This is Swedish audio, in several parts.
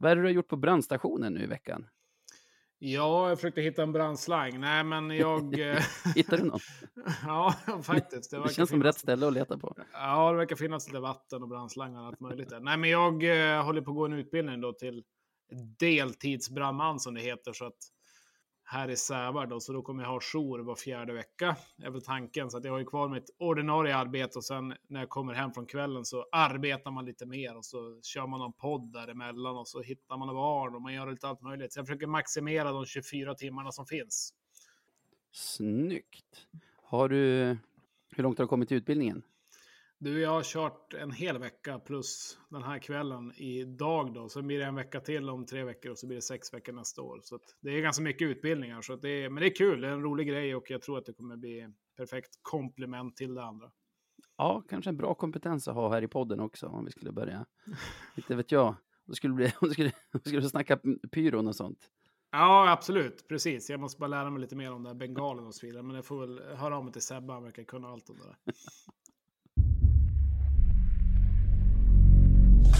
Vad är det du har gjort på brandstationen nu i veckan? Ja, jag försökte hitta en brandslang. Nej, men jag... eh, Hittade du någon? ja, faktiskt. Det verkar känns som finnas- rätt ställe att leta på. Ja, det verkar finnas lite vatten och brandslangar och allt möjligt. Där. Nej, men jag eh, håller på att gå en utbildning då till deltidsbrandman som det heter. Så att här i Sävar då, så då kommer jag ha jour var fjärde vecka. är väl tanken. Så att jag har ju kvar mitt ordinarie arbete och sen när jag kommer hem från kvällen så arbetar man lite mer och så kör man någon podd däremellan och så hittar man barn och man gör lite allt möjligt. Så jag försöker maximera de 24 timmarna som finns. Snyggt. Har du... Hur långt har du kommit i utbildningen? Du, jag har kört en hel vecka plus den här kvällen idag då. Sen blir det en vecka till om tre veckor och så blir det sex veckor nästa år. Så det är ganska mycket utbildningar. Så det är, men det är kul, det är en rolig grej och jag tror att det kommer bli perfekt komplement till det andra. Ja, kanske en bra kompetens att ha här i podden också om vi skulle börja. Inte vet jag. Det skulle, bli, om det skulle, om skulle snacka pyron och sånt. Ja, absolut. Precis. Jag måste bara lära mig lite mer om det här bengalen och så vidare. Men jag får väl höra av mig till Sebbe, han verkar kunna allt om det där.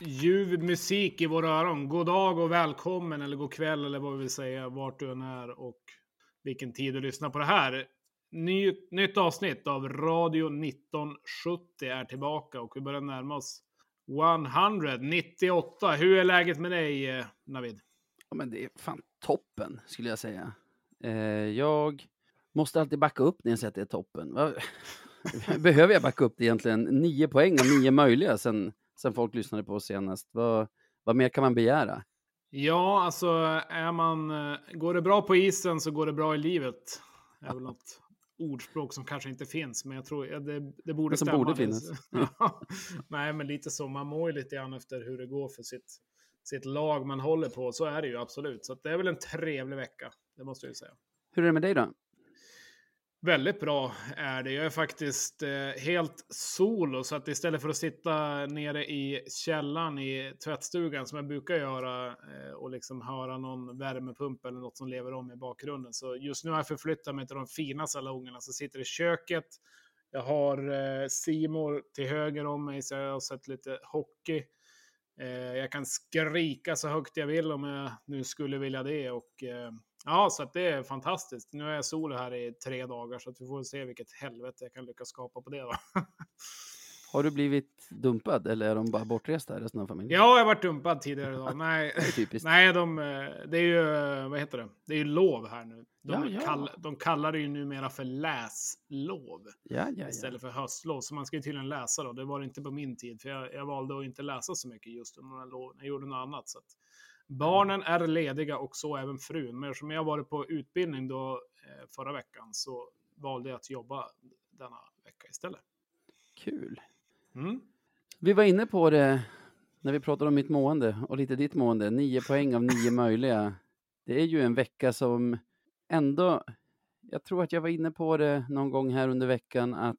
ljuv musik i våra öron. God dag och välkommen, eller god kväll, eller vad vi vill säga, vart du än är och vilken tid du lyssnar på det här. Ny, nytt avsnitt av Radio 1970 är tillbaka och vi börjar närma oss 198. Hur är läget med dig, eh, Navid? Ja, men det är fan toppen, skulle jag säga. Eh, jag måste alltid backa upp när jag säger att det är toppen. Behöver jag backa upp det egentligen? Nio poäng av nio möjliga sen, sen folk lyssnade på oss senast. Vad, vad mer kan man begära? Ja, alltså är man, eh, går det bra på isen så går det bra i livet. Det är väl något ordspråk som kanske inte finns, men jag tror det, det borde som stämma. borde finnas. Ja. Nej, men lite så. Man mår ju lite grann efter hur det går för sitt, sitt lag man håller på. Så är det ju absolut. Så det är väl en trevlig vecka, det måste jag ju säga. Hur är det med dig då? Väldigt bra är det. Jag är faktiskt eh, helt solo, så att istället för att sitta nere i källaren i tvättstugan som jag brukar göra eh, och liksom höra någon värmepump eller något som lever om i bakgrunden. Så just nu har jag förflyttat mig till de fina salongerna som sitter i köket. Jag har eh, Simor till höger om mig, så jag har sett lite hockey. Eh, jag kan skrika så högt jag vill om jag nu skulle vilja det. Och, eh, ja, så att det är fantastiskt. Nu är jag solo här i tre dagar, så att vi får se vilket helvete jag kan lyckas skapa på det. Då. Har du blivit dumpad eller är de bara bortresta resten av familjen? ja, jag har varit dumpad tidigare idag. Nej, Det är typiskt. nej de, eh, det är ju, eh, vad heter det? Det är ju lov här nu. De, Ja, ja. Kall, de kallar det ju numera för läslov ja. istället för höstlov. Så man ska ju tydligen läsa då. Det var det inte på min tid, för jag, jag valde att inte läsa så mycket just under de här loven. Jag gjorde något annat. Så att barnen är lediga och så även frun. Men eftersom jag varit på utbildning då eh, förra veckan så valde jag att jobba denna vecka istället. Kul. Mm. Vi var inne på det när vi pratade om mitt mående och lite ditt mående. Nio poäng av nio möjliga. Det är ju en vecka som ändå, jag tror att jag var inne på det någon gång här under veckan att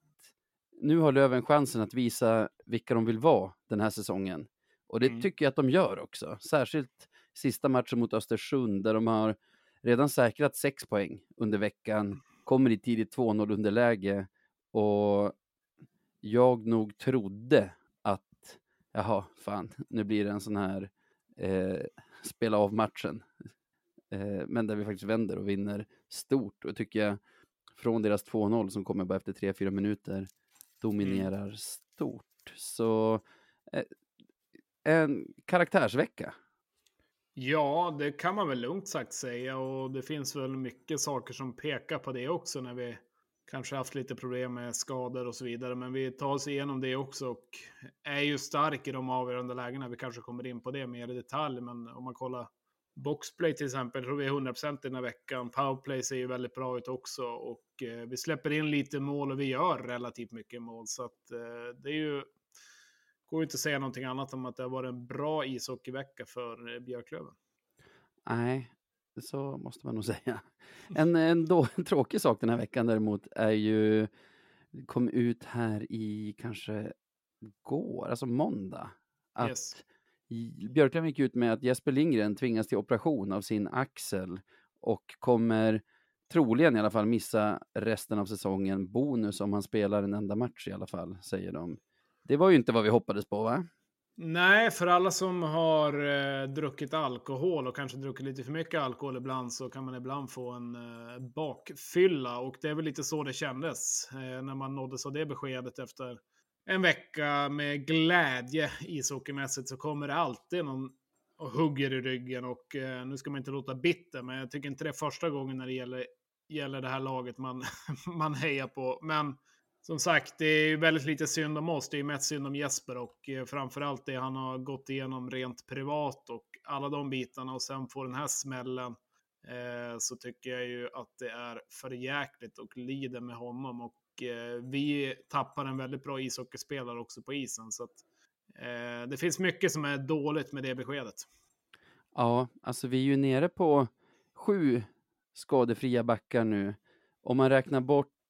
nu har Löven chansen att visa vilka de vill vara den här säsongen. Och det Mm. tycker jag att de gör också. Särskilt sista matchen mot Östersund där de har redan säkrat sex poäng under veckan, kommer i tidigt 2-0 underläge och jag nog trodde att jaha, fan, nu blir det en sån här eh, spela av matchen. Eh, men där vi faktiskt vänder och vinner stort och tycker jag från deras 2-0 som kommer bara efter 3-4 minuter dominerar stort. Så eh, en karaktärsvecka. Ja, det kan man väl lugnt sagt säga. Och det finns väl mycket saker som pekar på det också när vi kanske haft lite problem med skador och så vidare. Men vi tar oss igenom det också och är ju stark i de avgörande lägena. Vi kanske kommer in på det mer i detalj, men om man kollar boxplay till exempel tror vi är 100% den här veckan. Powerplay ser ju väldigt bra ut också och eh, vi släpper in lite mål och vi gör relativt mycket mål. Så att eh, det är ju, går inte att säga någonting annat om att det har varit en bra ishockeyvecka för eh, Björklöven. Nej, så måste man nog säga. En, en, då, en tråkig sak den här veckan däremot är ju, kom ut här i kanske går, alltså måndag, att Yes. Björklöven gick ut med att Jesper Lindgren tvingas till operation av sin axel och kommer troligen i alla fall missa resten av säsongen. Bonus om han spelar en enda match i alla fall, säger de. Det var ju inte vad vi hoppades på, va? Nej, för alla som har eh, druckit alkohol och kanske druckit lite för mycket alkohol ibland så kan man ibland få en eh, bakfylla. Och det är väl lite så det kändes eh, när man nåddes av det beskedet efter en vecka med glädje ishockeymässigt så kommer det alltid någon och hugger i ryggen. Och eh, nu ska man inte låta bitter, men jag tycker inte det är första gången när det gäller, gäller det här laget man, man hejar på. Men som sagt, det är ju väldigt lite synd om oss. Det är mest synd om Jesper och eh, framförallt det han har gått igenom rent privat och alla de bitarna och sen får den här smällen. Eh, så tycker jag ju att det är för jäkligt och lider med honom. Och eh, vi tappar en väldigt bra ishockeyspelare också på isen. Så att, eh, det finns mycket som är dåligt med det beskedet. Ja, alltså vi är ju nere på sju skadefria backar nu. Om man räknar bort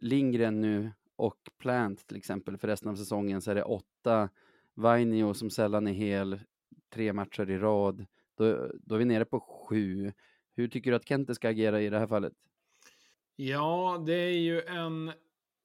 Lindgren nu och Plant till exempel för resten av säsongen så är det åtta. Vainio som sällan är hel, tre matcher i rad. Då, då är vi nere på sju. Hur tycker du att Kente ska agera i det här fallet? Ja, det är ju en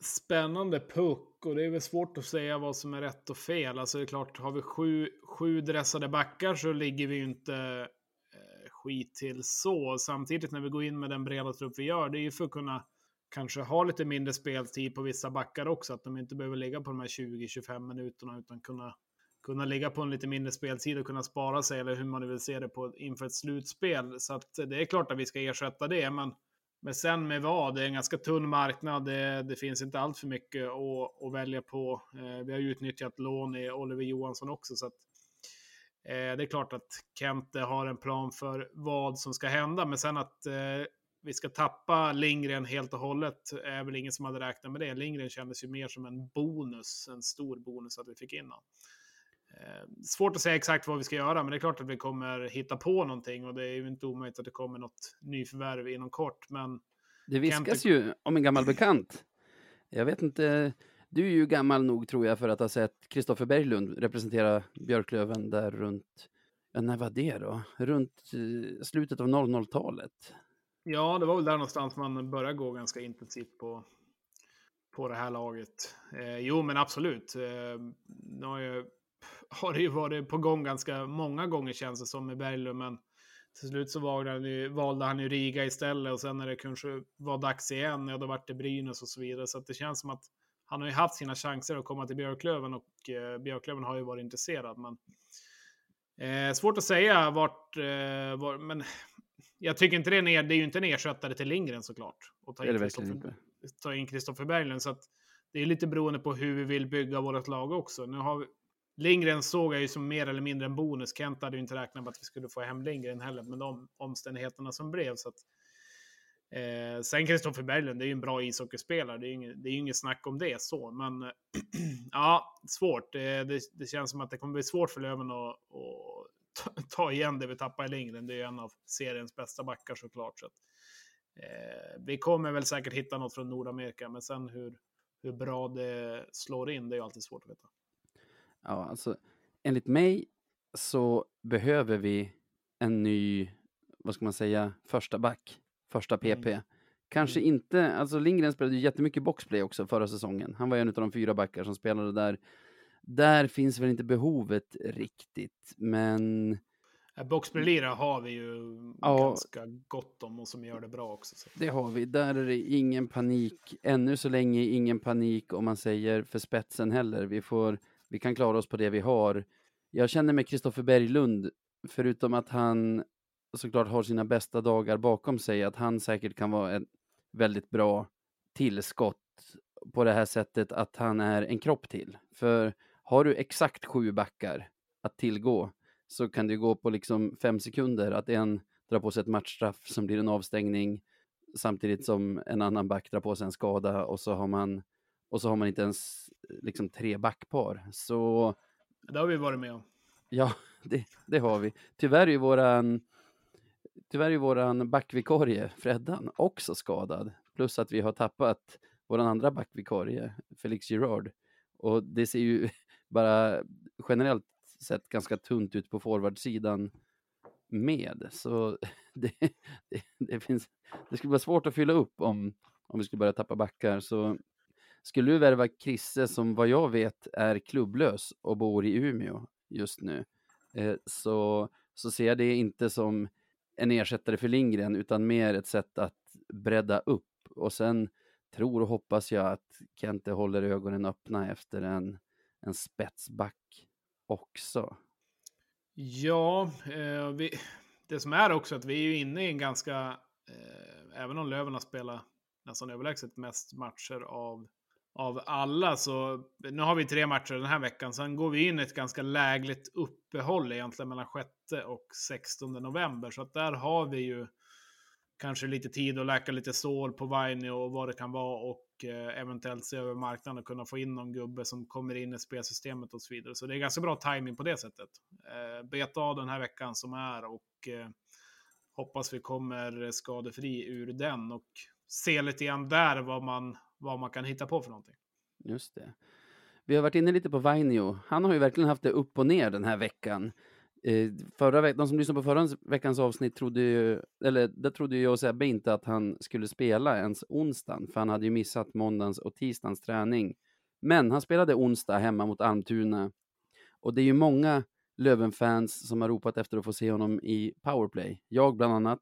spännande puck och det är väl svårt att säga vad som är rätt och fel. Alltså det är klart, har vi sju, sju dressade backar så ligger vi ju inte eh, skit till så. Samtidigt när vi går in med den breda trupp vi gör, det är ju för att kunna kanske har lite mindre speltid på vissa backar också. Att de inte behöver ligga på de här 20-25 minuterna utan kunna, kunna ligga på en lite mindre speltid och kunna spara sig eller hur man nu vill se det på, inför ett slutspel. Så att det är klart att vi ska ersätta det, men men sen med vad? Det är en ganska tunn marknad. Det, det finns inte allt för mycket att, att välja på. Eh, vi har utnyttjat lån i Oliver Johansson också. Så att, eh, det är klart att Kente har en plan för vad som ska hända. Men sen att eh, vi ska tappa Lindgren helt och hållet är väl ingen som hade räknat med det. Lindgren kändes ju mer som en bonus, en stor bonus att vi fick in honom. Eh, svårt att säga exakt vad vi ska göra, men det är klart att vi kommer hitta på någonting och det är ju inte omöjligt att det kommer något nyförvärv inom kort. Men Det viskas Kente- ju om en gammal bekant. Jag vet inte, du är ju gammal nog tror jag för att ha sett Kristoffer Berglund representera Björklöven där runt, ja när var det då? Runt eh, slutet av 00-talet ja, det var väl där någonstans man började gå ganska intensivt på, på det här laget. Eh, jo, men absolut. Eh, nu har, jag, har det ju varit på gång ganska många gånger känns det som med Berglund, men till slut så valde han, ju, valde han ju Riga istället och sen när det kanske var dags igen, ja då vart det Brynäs och så vidare. Så att det känns som att han har ju haft sina chanser att komma till Björklöven och eh, Björklöven har ju varit intresserad. Men eh, svårt att säga vart, eh, var, men jag tycker inte det är, en, er- det är ju inte en ersättare till Lindgren såklart. Och ta in Kristoffer- inte. ta in Kristoffer Berglund. Så att det är lite beroende på hur vi vill bygga vårt lag också. Nu har vi, Lindgren såg jag ju som mer eller mindre en bonus. Kent hade ju inte räknat med att vi skulle få hem Lindgren heller med de omständigheterna som blev. Så att, eh, sen Kristoffer Berglund, det är ju en bra ishockeyspelare. Det är ju inget, det är inget snack om det så. Men ja, svårt. Det, det, det känns som att det kommer bli svårt för Löven att ta- ta igen det vi tappar i Lindgren. Det är en av seriens bästa backar såklart. Så att, eh, vi kommer väl säkert hitta något från Nordamerika, men sen hur, hur bra det slår in, det är alltid svårt att veta. Ja, alltså enligt mig så behöver vi en ny, vad ska man säga, första back, första PP. Mm. Kanske Mm. inte, alltså Lindgren spelade ju jättemycket boxplay också förra säsongen. Han var en av de fyra backar som spelade där. Där finns väl inte behovet riktigt, men Eh, Boxplay-lira har vi ju Ja. ganska gott om och som gör det bra också. Så. det har vi. Där är det ingen panik. Ännu så länge ingen panik om man säger för spetsen heller. Vi, får, vi kan klara oss på det vi har. Jag känner med Kristoffer Berglund, förutom att han såklart har sina bästa dagar bakom sig, att han säkert kan vara ett väldigt bra tillskott på det här sättet att han är en kropp till. För har du exakt sju backar att tillgå, så kan det gå på liksom fem sekunder att en drar på sig ett matchstraff som blir en avstängning samtidigt som en annan back drar på sig en skada och så har man, och så har man inte ens liksom tre backpar. Så Det har vi varit med om. ja, det, det har vi. Tyvärr är våran, tyvärr är våran backvikarie Freddan också skadad. Plus att vi har tappat våran andra backvikarie Felix Girard. Och det ser ju bara generellt sett ganska tunt ut på forwardsidan med. Så det, det, det, finns, det skulle vara svårt att fylla upp om, om vi skulle börja tappa backar. Så skulle du värva Krisse som vad jag vet är klubblös och bor i Umeå just nu eh, så, så ser jag det inte som en ersättare för Lindgren utan mer ett sätt att bredda upp och sen tror och hoppas jag att Kente håller ögonen öppna efter en, en spetsback också. Ja, eh, vi, det som är också att vi är ju inne i en ganska, eh, även om Löven har spelat nästan överlägset mest matcher av, av alla, så nu har vi tre matcher den här veckan, sen går vi in i ett ganska lägligt uppehåll egentligen mellan 6 och 16 november, så att där har vi ju kanske lite tid att läka lite sår på Vainio och vad det kan vara och och eh, eventuellt se över marknaden och kunna få in någon gubbe som kommer in i spelsystemet och så vidare. Så det är ganska bra timing på det sättet. Eh, beta av den här veckan som är och eh, hoppas vi kommer skadefri ur den och se lite grann där vad man, vad man kan hitta på för någonting. Just det. Vi har varit inne lite på Vainio. Han har ju verkligen haft det upp och ner den här veckan. Eh, förra veck de som lyssnade på förra veckans avsnitt trodde ju, eller där trodde ju jag och Sebbe inte att han skulle spela ens onsdagen, för han hade ju missat måndagens och tisdagens träning. Men han spelade onsdag hemma mot Almtuna. Och det är ju många Löven-fans som har ropat efter att få se honom i powerplay. Jag bland annat.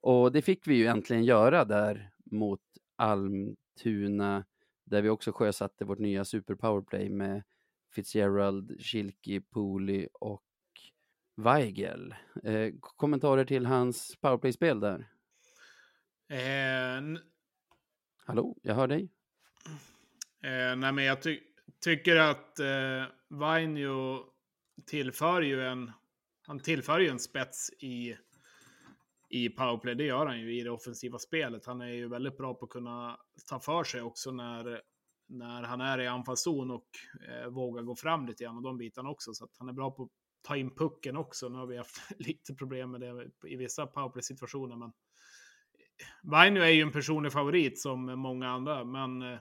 Och det fick vi ju äntligen göra där mot Almtuna, där vi också sjösatte vårt nya super powerplay med Fitzgerald, Schilke, Pooley och Weigel. Eh, kommentarer till hans powerplay-spel där? Eh, Hallå, jag hör dig. Eh, nej, men jag ty tycker att eh, Vainio tillför ju en, han tillför ju en spets i, i powerplay. Det gör han ju i det offensiva spelet. Han är ju väldigt bra på att kunna ta för sig också när, när han är i anfallszon och eh, vågar gå fram lite grann och de bitarna också. Så att han är bra på ta in pucken också. Nu har vi haft lite problem med det i vissa powerplay-situationer, men Vainu är ju en personlig favorit som många andra, men eh,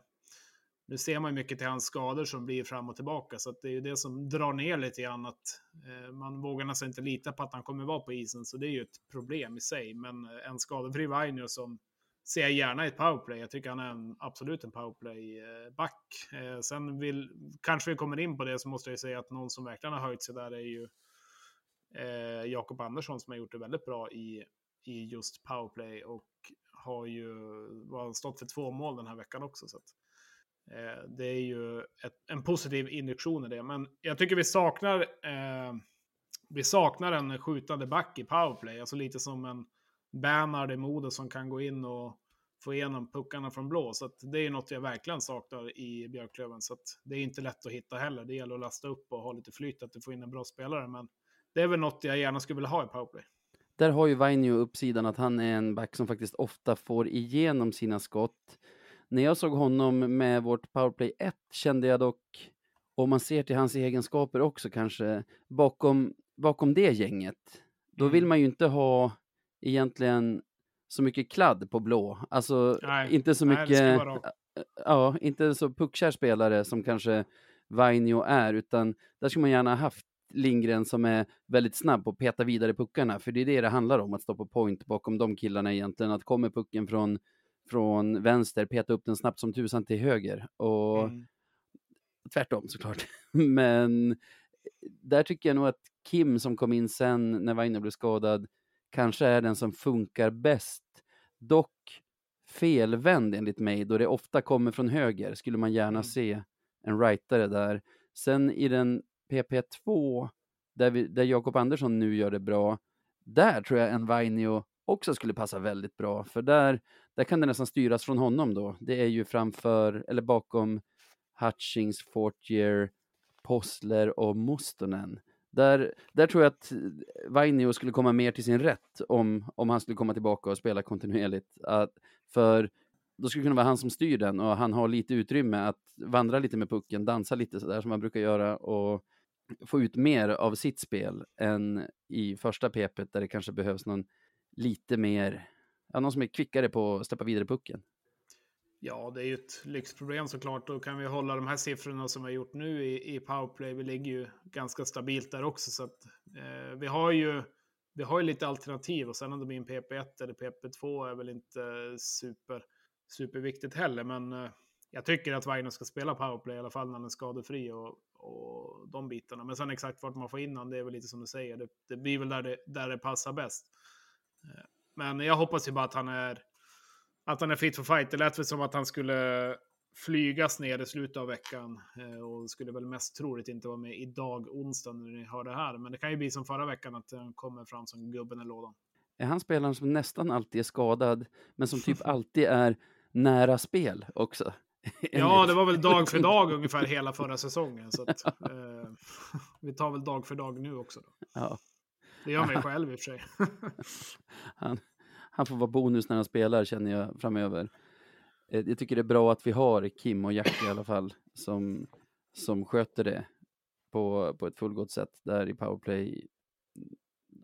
nu ser man ju mycket till hans skador som blir fram och tillbaka, så det är ju det som drar ner lite grann att eh, man vågar nästan inte lita på att han kommer vara på isen, så det är ju ett problem i sig. Men eh, en skadefri Vainio som ser jag gärna i ett powerplay. Jag tycker han är en, absolut en powerplay-back. Eh, eh, sen vill, kanske vi kommer in på det, så måste jag säga att någon som verkligen har höjt sig där är ju eh, Jakob Andersson som har gjort det väldigt bra i, i just powerplay och har ju har stått för två mål den här veckan också. Så att, eh, det är ju ett, en positiv injektion i det. Men jag tycker vi saknar, eh, vi saknar en skjutande back i powerplay. Alltså lite som en Bernhard i Modo som kan gå in och få igenom puckarna från blå. Så det är något jag verkligen saknar i Björklöven. Så det är inte lätt att hitta heller. Det gäller att lasta upp och ha lite flyt att du får in en bra spelare. Men det är väl något jag gärna skulle vilja ha i powerplay. Där har ju Vainio uppsidan att han är en back som faktiskt ofta får igenom sina skott. När jag såg honom med vårt powerplay 1 kände jag dock, om man ser till hans egenskaper också kanske, bakom, bakom det gänget, då vill Mm. man ju inte ha egentligen så mycket kladd på blå. Alltså Nej, inte så nej, mycket, ja, inte så puckkär spelare som kanske Vainio är, utan där skulle man gärna ha haft Lindgren som är väldigt snabb på att peta vidare puckarna, för det är det det handlar om, att stå på point bakom de killarna egentligen, att kommer pucken från, från vänster, peta upp den snabbt som tusan till höger. Och Mm. tvärtom såklart. Men där tycker jag nog att Kim som kom in sen när Vainio blev skadad kanske är den som funkar bäst. Dock felvänd enligt mig, då det ofta kommer från höger, skulle man gärna Mm. se en rightare där. Sen i den PP2, där, vi, där Jakob Andersson nu gör det bra, där tror jag en Vainio också skulle passa väldigt bra, för där, där kan det nästan styras från honom då. Det är ju framför, eller bakom Hutchings, Fortier, Postler och Mustonen. Där, där tror jag att Vainio skulle komma mer till sin rätt om, om han skulle komma tillbaka och spela kontinuerligt. Att, för då skulle det kunna vara han som styr den och han har lite utrymme att vandra lite med pucken, dansa lite sådär som han brukar göra och få ut mer av sitt spel än i första pepet där det kanske behövs någon lite mer, ja, någon som är kvickare på att släppa vidare pucken. Ja, det är ju ett lyxproblem såklart. Då kan vi hålla de här siffrorna som vi har gjort nu i, i powerplay. Vi ligger ju ganska stabilt där också. Så att, eh, vi, har ju, vi har ju lite alternativ och sen om det blir en PP1 eller PP2 är väl inte super, superviktigt heller. Men eh, jag tycker att Weiner ska spela powerplay i alla fall när den är skadefri och, och de bitarna. Men sen exakt vart man får in honom, det är väl lite som du säger. Det, det blir väl där det, där det passar bäst. Eh, men jag hoppas ju bara att han är att han är fit for fight. Det lät väl som att han skulle flygas ner i slutet av veckan eh, och skulle väl mest troligt inte vara med idag, onsdag, när ni hör det här. Men det kan ju bli som förra veckan att han kommer fram som gubben i lådan. Är han spelaren som nästan alltid är skadad, men som typ alltid är nära spel också? Ja, det var väl dag för dag ungefär hela förra säsongen. Så att, eh, vi tar väl dag för dag nu också. Då. Ja. Det gör mig själv i och för sig. han, han får vara bonus när han spelar känner jag framöver. Eh, jag tycker det är bra att vi har Kim och Jack i alla fall som, som sköter det på, på ett fullgott sätt där i powerplay.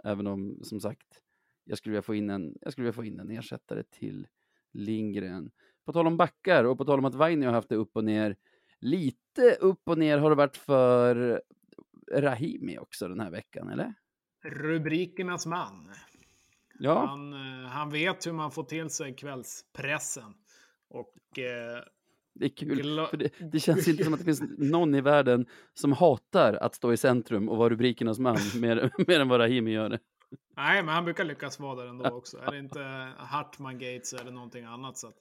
Även om, som sagt, jag skulle vilja få in en, jag skulle vilja få in en ersättare till Lindgren. På tal om backar och på tal om att Vainio har haft det upp och ner. Lite upp och ner har det varit för Rahimi också den här veckan, eller? Rubrikernas man. Ja. Han, eh, han vet hur man får till sig kvällspressen. Och... Eh, det är kul, för det, det, känns inte som att det finns någon i världen som hatar att stå i centrum och vara rubrikernas man mer, mer än vad Rahimi gör. Nej, men han brukar lyckas vara där ändå också. Är det inte Hartman Gates eller någonting annat. Så att,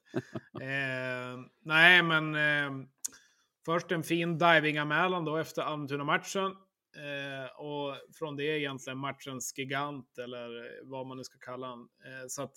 eh, nej, men eh, först en fin divinganmälan då efter Almtuna-matchen. Eh, och från det egentligen matchens gigant eller vad man nu ska kalla han. Eh, så att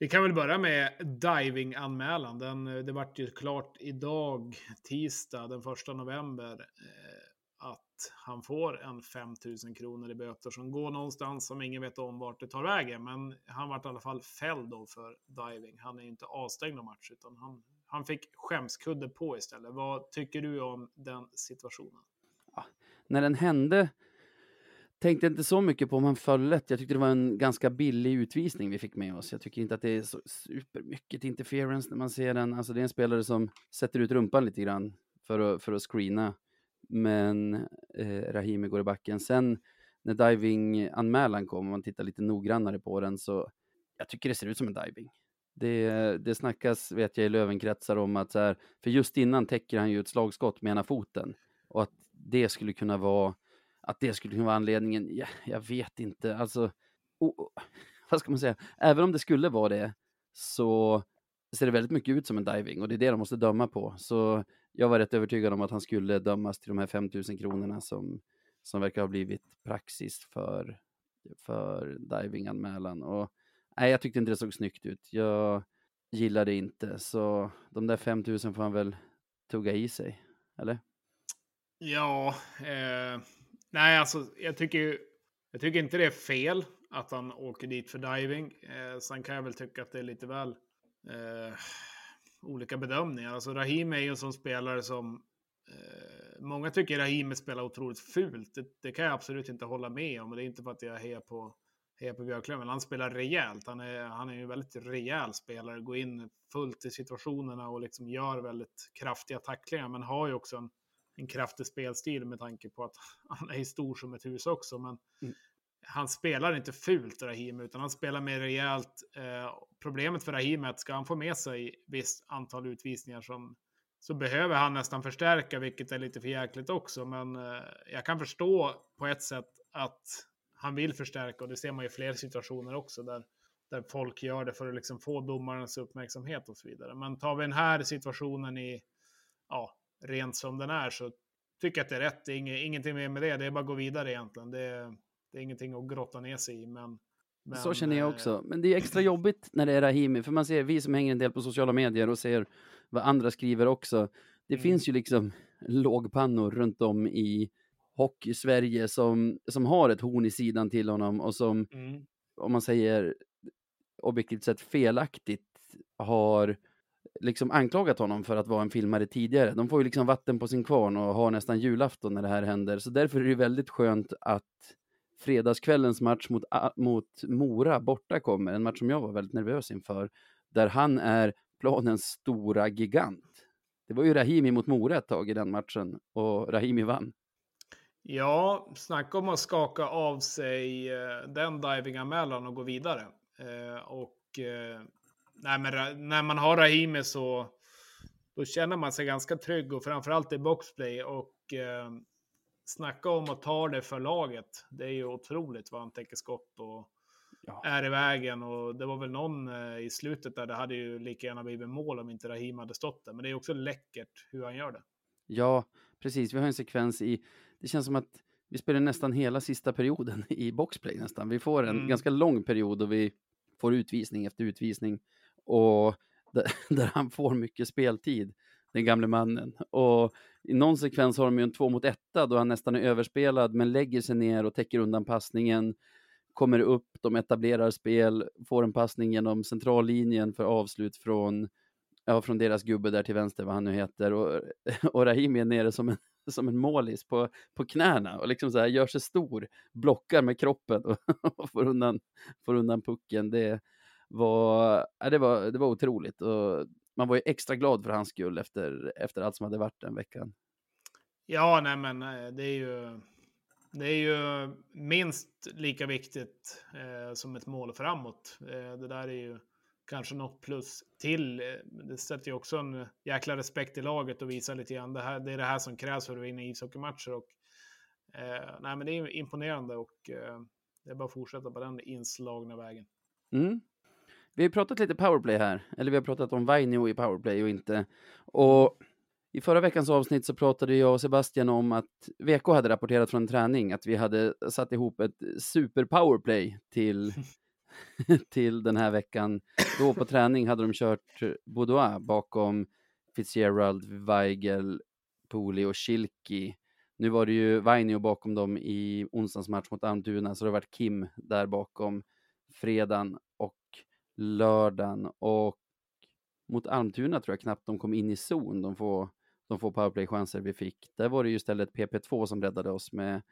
vi kan väl börja med diving-anmälan. Den, eh, det vart ju klart idag, tisdag den 1 november, eh, att han får en 5000 kronor i böter som går någonstans som ingen vet om vart det tar vägen. Men han vart i alla fall fälld då för diving. Han är ju inte avstängd av match utan han, han fick skämskudde på istället. Vad tycker du om den situationen? När den hände tänkte inte så mycket på om han föll lätt. Jag tyckte det var en ganska billig utvisning vi fick med oss. Jag tycker inte att det är så supermycket interference när man ser den. Alltså det är en spelare som sätter ut rumpan lite grann för att, för att screena. Men eh, Rahimi går i backen. Sen när diving-anmälan kom, om man tittar lite noggrannare på den, så jag tycker det ser ut som en diving. Det, det snackas, vet jag, i Lövenkretsar om att så här, för just innan täcker han ju ett slagskott med ena foten och att det skulle kunna vara att det skulle kunna vara anledningen. Ja, jag vet inte, alltså. Oh, vad ska man säga? Även om det skulle vara det så ser det väldigt mycket ut som en diving och det är det de måste döma på. Så jag var rätt övertygad om att han skulle dömas till de här 5000 kronorna som, som verkar ha blivit praxis för, för divinganmälan. Och nej, jag tyckte inte det såg snyggt ut. Jag gillade inte, så de där 5000 får han väl tugga i sig, eller? Ja, eh, nej alltså jag tycker, jag tycker inte det är fel att han åker dit för diving. Eh, sen kan jag väl tycka att det är lite väl eh, olika bedömningar. Alltså Rahim är ju en sån spelare som eh, många tycker Rahim spelar otroligt fult. Det, det, kan jag absolut inte hålla med om. Det är inte för att jag hejar på, hejar på Björklöven, men han spelar rejält. Han är, han är ju en väldigt rejäl spelare, går in fullt i situationerna och liksom gör väldigt kraftiga tacklingar, men har ju också en en kraftig spelstil med tanke på att han är stor som ett hus också. Men mm. han spelar inte fult, Rahim, utan han spelar mer rejält. Eh, problemet för Rahim är att ska han få med sig visst antal utvisningar som så behöver han nästan förstärka, vilket är lite för jäkligt också. Men eh, jag kan förstå på ett sätt att han vill förstärka och det ser man i fler situationer också där, där folk gör det för att liksom få domarens uppmärksamhet och så vidare. Men tar vi den här situationen i ja, rent som den är så tycker jag att det är rätt. Det är ingenting mer med det. Det är bara att gå vidare egentligen. Det är, det är ingenting att grotta ner sig i. Men, men, så känner jag också. Men det är extra jobbigt när det är Rahimi, för man ser, vi som hänger en del på sociala medier och ser vad andra skriver också. Det mm. finns ju liksom lågpannor runt om i hockey-Sverige som, som har ett horn i sidan till honom och som, Mm. om man säger objektivt sett felaktigt, har liksom anklagat honom för att vara en filmare tidigare. De får ju liksom vatten på sin kvarn och har nästan julafton när det här händer. Så därför är det väldigt skönt att fredagskvällens match mot, mot Mora borta kommer, en match som jag var väldigt nervös inför, där han är planens stora gigant. Det var ju Rahimi mot Mora ett tag i den matchen och Rahimi vann. Ja, snacka om att skaka av sig eh, den divinganmälan och gå vidare. Eh, och eh, nej, men, när man har Rahimi så då känner man sig ganska trygg och framförallt i boxplay. Och eh, snacka om att ta det för laget. Det är ju otroligt vad han täcker skott och Ja. är i vägen. Och det var väl någon eh, i slutet där det hade ju lika gärna blivit mål om inte Rahim hade stått där. Men det är också läckert hur han gör det. Ja, precis. Vi har en sekvens i, det känns som att vi spelar nästan hela sista perioden i boxplay nästan. Vi får en Mm. ganska lång period och vi får utvisning efter utvisning och där, han får mycket speltid, den gamle mannen. Och i någon sekvens har de ju en två mot etta då han nästan är överspelad men lägger sig ner och täcker undan passningen, kommer upp, de etablerar spel, får en passning genom centrallinjen för avslut från Ja, från deras gubbe där till vänster, vad han nu heter. Och, och Rahimi är nere som en, som en målis på, på knäna och liksom så här gör sig stor, blockar med kroppen och, och får, undan, får undan pucken. Det var, ja, det, var, det var otroligt och man var ju extra glad för hans skull efter, efter allt som hade varit den veckan. Ja, nej men eh, det är ju, det är ju minst lika viktigt eh, som ett mål framåt. Eh, det där är ju kanske något plus till. Eh, Det sätter ju också en jäkla respekt i laget och visar lite grann. Det, här, det är det här som krävs för att vinna ishockeymatcher. Och, eh, nej, men det är imponerande och eh, det är bara att fortsätta på den inslagna vägen. Mm. Vi har pratat lite powerplay här, eller vi har pratat om Vainio i powerplay och inte. Och i förra veckans avsnitt så pratade jag och Sebastian om att VK hade rapporterat från träning att vi hade satt ihop ett super powerplay till, till den här veckan. Då på träning hade de kört Boudoir bakom Fitzgerald, Weigel, Pooley och Schilki. Nu var det ju Vainio bakom dem i onsdagens match mot Almtuna, så det har varit Kim där bakom fredagen och lördagen. Och mot Almtuna tror jag knappt de kom in i zon, de få, de få powerplay-chanser vi fick. Där var det ju istället PP2 som räddade oss med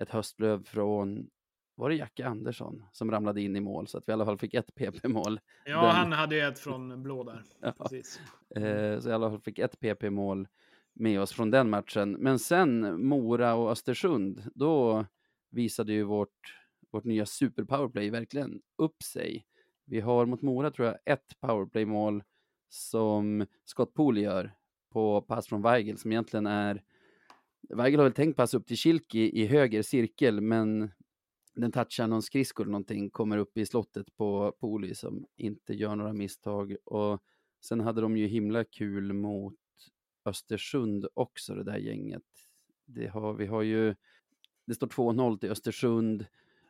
ett höstlöv från, var det Jacke Andersson som ramlade in i mål, så att vi i alla fall fick ett PP-mål. Ja, Den- han hade ju ett från blå där. Ja. Eh, så i alla fall fick ett PP-mål med oss från den matchen. Men sen Mora och Östersund, då visade ju vårt, vårt nya super powerplay verkligen upp sig. Vi har mot Mora tror jag ett powerplay-mål som Scott Poole gör på pass från Weigel som egentligen är Weigel har väl tänkt pass upp till Schilki i höger cirkel men den touchar någon skridsko eller någonting, kommer upp i slottet på Poli som inte gör några misstag och Sen hade de ju himla kul mot Östersund också, det där gänget. Det har, vi har ju, det står 2-0 till Östersund.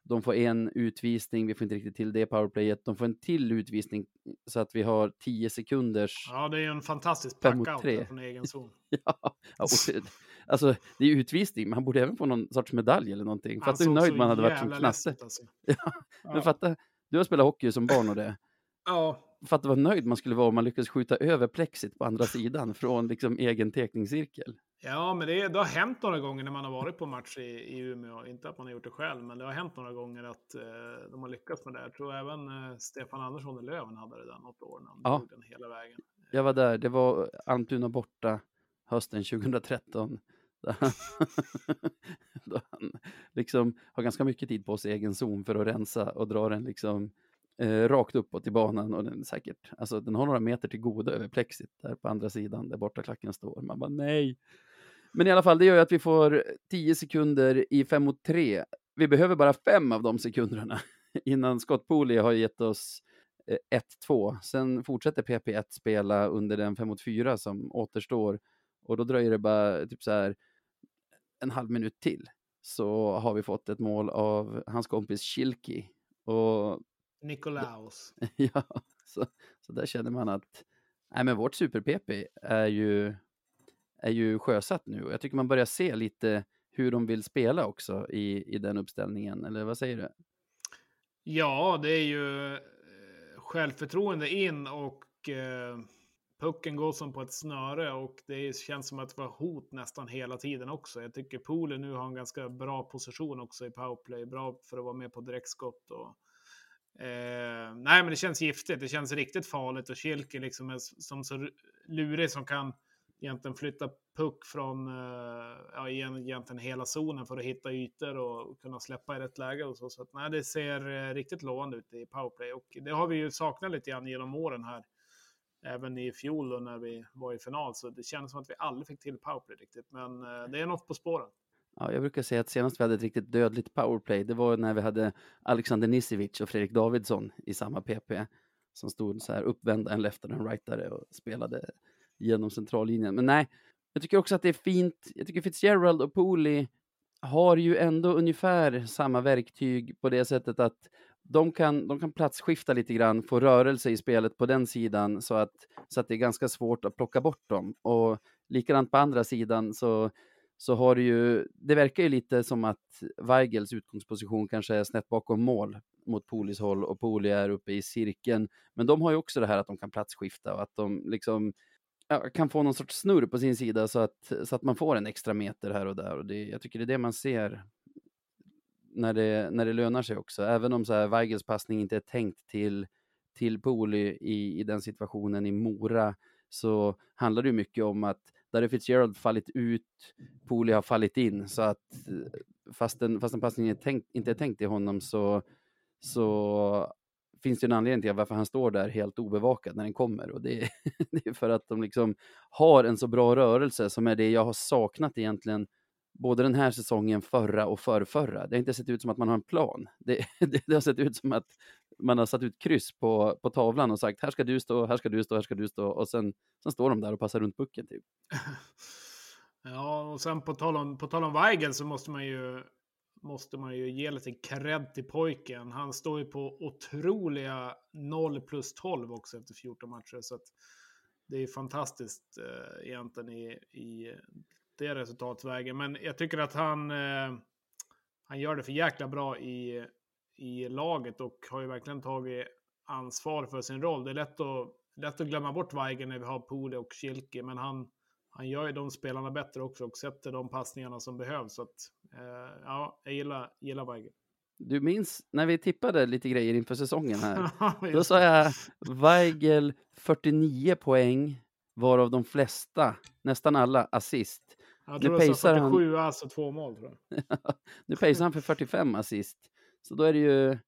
De får en utvisning, vi får inte riktigt till det powerplayet. De får en till utvisning så att vi har 10 sekunders... Ja, det är ju en fantastisk packout från egen zon. Ja, ja, och alltså det är utvisning, men han borde även få någon sorts medalj eller någonting. Han Fatta hur nöjd man hade varit som knatte. ut, alltså. Ja, Ja. men fatta, du har spelat hockey som barn och det. Ja, Fatta vad nöjd man skulle vara om man lyckades skjuta över plexit på andra sidan från liksom egen teckningscirkel. Ja, men det, det har hänt några gånger när man har varit på match i, i Umeå. Inte att man har gjort det själv, men det har hänt några gånger att eh, de har lyckats med det. Jag tror även eh, Stefan Andersson i Löven hade det där något år när han Ja. den hela vägen. Jag var där, det var Almtuna borta hösten 2013. Då han, då han liksom har ganska mycket tid på sig i egen zon för att rensa och dra den liksom eh, rakt uppåt i banan och den är säkert, alltså den har några meter till goda över plexit där på andra sidan där borta klacken står. Man bara nej. Men i alla fall, det gör ju att vi får 10 sekunder i 5 mot 3. Vi behöver bara fem av de sekunderna innan Scott Pooley har gett oss eh, 1-2. Sen fortsätter PP1 spela under den 5 mot 4 som återstår och då dröjer det bara typ så här en halv minut till så har vi fått ett mål av hans kompis Schilki. Och Nikolaus. ja, så, så där känner man att nej, men vårt super-PP är ju, är ju sjösatt nu och jag tycker man börjar se lite hur de vill spela också i, i den uppställningen, eller vad säger du? Ja, det är ju självförtroende in och eh, pucken går som på ett snöre och det känns som att det var hot nästan hela tiden också. Jag tycker Polen nu har en ganska bra position också i powerplay, bra för att vara med på direktskott. Och, eh, nej, men det känns giftigt. Det känns riktigt farligt och Kilke liksom är som så lurig som kan egentligen flytta puck från uh, ja, egentligen hela zonen för att hitta ytor och kunna släppa i rätt läge och så. Så att, nej, det ser uh, riktigt lovande ut i powerplay och det har vi ju saknat lite grann genom åren här. Även i fjol då när vi var i final så det kändes som att vi aldrig fick till powerplay riktigt. Men uh, det är något på spåren. Ja, jag brukar säga att senast vi hade ett riktigt dödligt powerplay, det var när vi hade Alexander Nisevic och Fredrik Davidsson i samma PP som stod så här uppvända, en leftare och en rightare och spelade genom centrallinjen. Men nej, jag tycker också att det är fint. Jag tycker Fitzgerald och Pooley har ju ändå ungefär samma verktyg på det sättet att de kan, de kan platsskifta lite grann, få rörelse i spelet på den sidan så att, så att det är ganska svårt att plocka bort dem. Och likadant på andra sidan så, så har det ju, det verkar ju lite som att Weigels utgångsposition kanske är snett bakom mål mot Polis håll och Poli är uppe i cirkeln. Men de har ju också det här att de kan platsskifta och att de liksom kan få någon sorts snurr på sin sida så att, så att man får en extra meter här och där. Och det, jag tycker det är det man ser när det, när det lönar sig också. Även om så här Weigels passning inte är tänkt till, till Poli i, i den situationen i Mora så handlar det mycket om att där är Fitzgerald fallit ut, Poli har fallit in. Så att fastän, fastän passningen är tänkt, inte är tänkt till honom så, så finns det en anledning till varför han står där helt obevakad när den kommer. Och det är, det är för att de liksom har en så bra rörelse som är det jag har saknat egentligen både den här säsongen, förra och förrförra. Det har inte sett ut som att man har en plan. Det, det, det, har sett ut som att man har satt ut kryss på, på tavlan och sagt här ska du stå, här ska du stå, här ska du stå och sen, sen står de där och passar runt pucken. Typ. Ja, och sen på tal om, på tal om Weigel så måste man ju måste man ju ge lite cred till pojken. Han står ju på otroliga 0 plus 12 också efter 14 matcher. Så det är fantastiskt eh, egentligen i, i det resultatvägen. Men jag tycker att han, eh, han gör det för jäkla bra i, i laget och har ju verkligen tagit ansvar för sin roll. Det är lätt att, lätt att glömma bort Weigen när vi har Pole och Kilke, men han, han gör ju de spelarna bättre också och sätter de passningarna som behövs. Så att, eh, ja, jag gillar, gillar Weigel. Du minns när vi tippade lite grejer inför säsongen här? Då sa jag Weigel 49 poäng, varav de flesta, nästan alla, assist. Tror nu sa 47 han... alltså två mål tror jag. nu pacear han för 45 assist. Så då är det ju,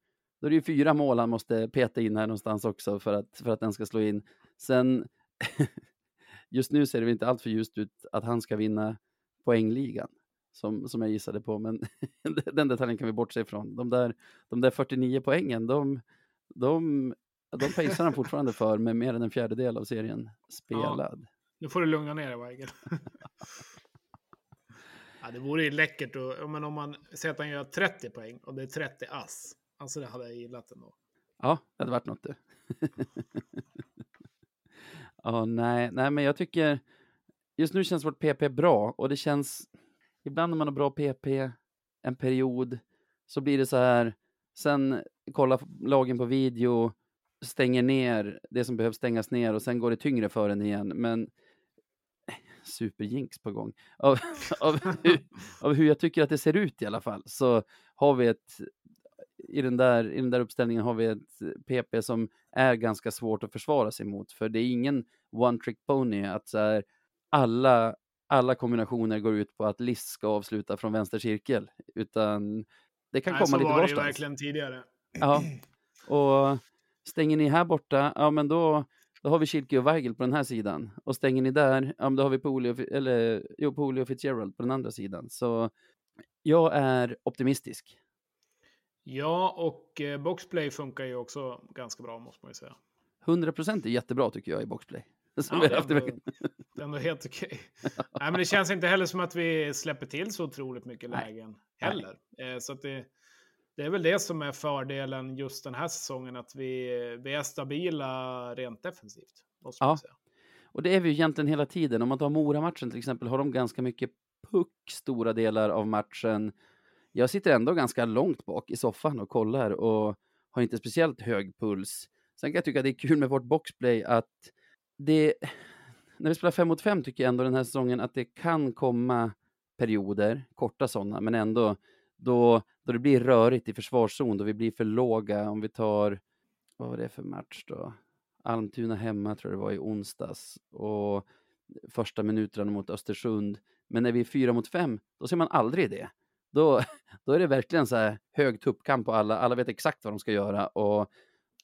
då är det ju fyra mål han måste peta in här någonstans också för att, för att den ska slå in. Sen just nu ser det inte allt för ljust ut att han ska vinna poängligan som, som jag gissade på, men den detaljen kan vi bortse ifrån. De där, de där 49 poängen, de, de, de pacear han fortfarande för med mer än en fjärdedel av serien spelad. Ja, nu får du lugna ner dig, Weigel ja, det vore ju läckert och, men om man säger att han gör 30 poäng och det är 30 ass. Alltså det hade jag gillat ändå. Ja, det hade varit något du. Ja, nej, nej, men jag tycker just nu känns vårt PP bra och det känns ibland när man har bra PP en period så blir det så här. Sen kollar lagen på video, stänger ner det som behövs stängas ner och sen går det tyngre för en igen. Men superjinx på gång. Av, av, hur, av hur jag tycker att det ser ut i alla fall så har vi ett i den, där, i den där uppställningen har vi ett PP som är ganska svårt att försvara sig mot. För det är ingen one trick pony att så här, alla, alla kombinationer går ut på att Liss ska avsluta från vänster cirkel. Utan det kan Nej, komma lite varstans. Så var det ju verkligen tidigare. Ja, och stänger ni här borta, ja men då, då har vi Kilke och Weigel på den här sidan. Och stänger ni där, ja då har vi Poli och, eller, jo, Poli och Fitzgerald på den andra sidan. Så jag är optimistisk. Ja, och eh, boxplay funkar ju också ganska bra måste man ju säga. 100% är jättebra tycker jag i boxplay. Som ja, det, är ändå, det är ändå helt okej. Nej, men det känns inte heller som att vi släpper till så otroligt mycket Nej. lägen heller. Eh, så att det, det är väl det som är fördelen just den här säsongen, att vi, vi är stabila rent defensivt. Måste ja. Och det är vi ju egentligen hela tiden. Om man tar Mora-matchen till exempel, har de ganska mycket puck stora delar av matchen. Jag sitter ändå ganska långt bak i soffan och kollar och har inte speciellt hög puls. Sen kan jag tycka att det är kul med vårt boxplay att det, när vi spelar fem mot fem tycker jag ändå den här säsongen att det kan komma perioder, korta sådana, men ändå då, då det blir rörigt i försvarszon, då vi blir för låga. Om vi tar, vad var det för match då? Almtuna hemma tror jag det var i onsdags och första minuterna mot Östersund. Men när vi är fyra mot fem, då ser man aldrig det. Då, då är det verkligen så här hög tuppkamp på alla. Alla vet exakt vad de ska göra och,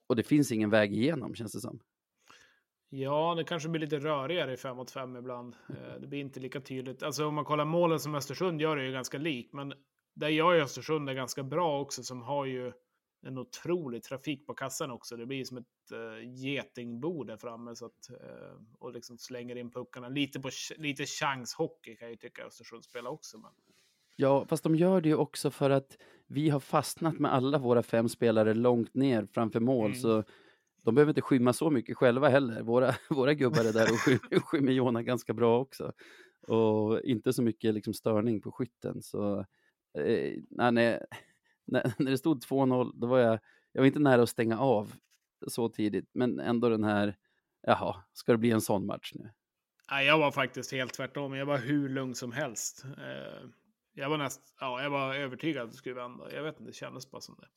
och det finns ingen väg igenom känns det som. Ja, det kanske blir lite rörigare i 5 mot 5 ibland. Eh, det blir inte lika tydligt. Alltså om man kollar målen som Östersund gör är ju ganska lik, men där gör ju Östersund är ganska bra också, som har ju en otrolig trafik på kassan också. Det blir som ett uh, getingbo där framme så att, uh, och liksom slänger in puckarna. Lite, på, lite chanshockey kan jag ju tycka Östersund spelar också. Men... Ja, fast de gör det ju också för att vi har fastnat med alla våra fem spelare långt ner framför mål. Mm. Så de behöver inte skymma så mycket själva heller. Våra, våra gubbar är där och skymmer, skymmer Jona ganska bra också. Och inte så mycket liksom störning på skytten. Så, eh, när, när det stod 2-0, då var jag, jag var inte nära att stänga av så tidigt. Men ändå den här, jaha, ska det bli en sån match nu? Nej, jag var faktiskt helt tvärtom. Jag var hur lugn som helst. Eh, jag var näst, ja, jag var övertygad att det skulle vända. Jag vet inte, det kändes bara som det.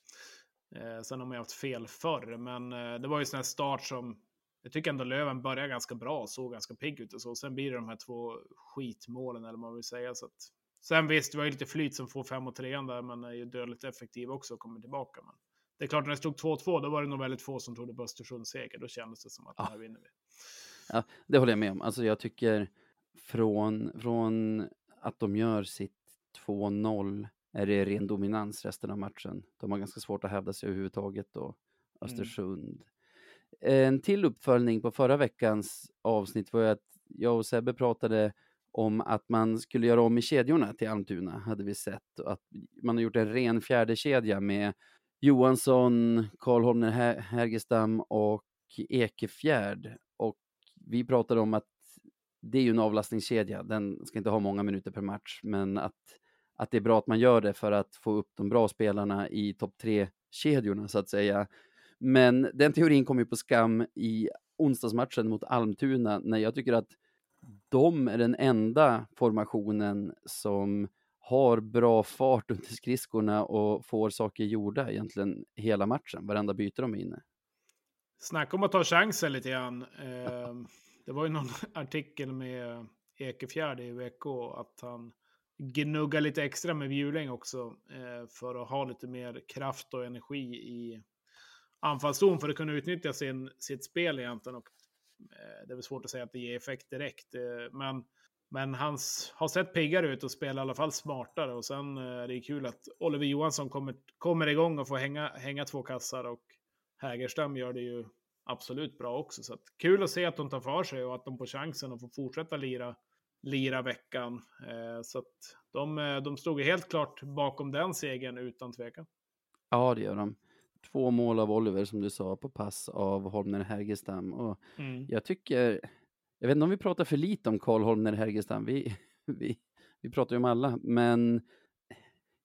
Eh, sen har man ju haft fel förr, men eh, det var ju sån här start som jag tycker ändå Löven började ganska bra, såg ganska pigg ut och så. Sen blir det de här två skitmålen, eller vad man vill säga. Så att, sen visst, det var ju lite flyt som får fem och trean där, men är ju dödligt effektiv också och kommer tillbaka. Men det är klart, när det stod 2-2, då var det nog väldigt få som trodde på Östersunds seger. Då kändes det som att ja. det här vinner vi. Ja, det håller jag med om. Alltså jag tycker från, från att de gör sitt 2-0 är det ren dominans resten av matchen. De har ganska svårt att hävda sig överhuvudtaget då, mm. Östersund. Mm. En till uppföljning på förra veckans avsnitt var ju att jag och Sebbe pratade om att man skulle göra om i kedjorna till Almtuna, hade vi sett. Att man har gjort en ren fjärde kedja med Johansson, Karl Holmner Härgestam och Ekefjärd. Och vi pratade om att det är ju en avlastningskedja, den ska inte ha många minuter per match, men att att det är bra att man gör det för att få upp de bra spelarna i topp tre-kedjorna så att säga. Men den teorin kom ju på skam i onsdagsmatchen mot Almtuna när jag tycker att de är den enda formationen som har bra fart under skridskorna och får saker gjorda egentligen hela matchen, varenda byte de är inne. Snacka om att ta chansen lite grann. Ehm, det var ju någon artikel med Ekefjärd i VK att han gnuggar lite extra med Bjuling också eh, för att ha lite mer kraft och energi i anfallszon för att kunna utnyttja sin, sitt spel egentligen. Och, Eh, det är väl svårt att säga att det ger effekt direkt, eh, men, men han har sett piggare ut och spelar i alla fall smartare. Och sen eh, är det kul att Oliver Johansson kommer, kommer igång och får hänga, hänga två kassar och Hägerstam gör det ju absolut bra också. Så att, kul att se att de tar för sig och att de får chansen att få fortsätta lira lira veckan. Så att de, de stod helt klart bakom den segern utan tvekan. Ja, det gör de. Två mål av Oliver som du sa på pass av Holmner Härgestam. Och mm. jag tycker, jag vet inte om vi pratar för lite om Karl Holmner Härgestam. Vi, vi, vi pratar ju om alla, men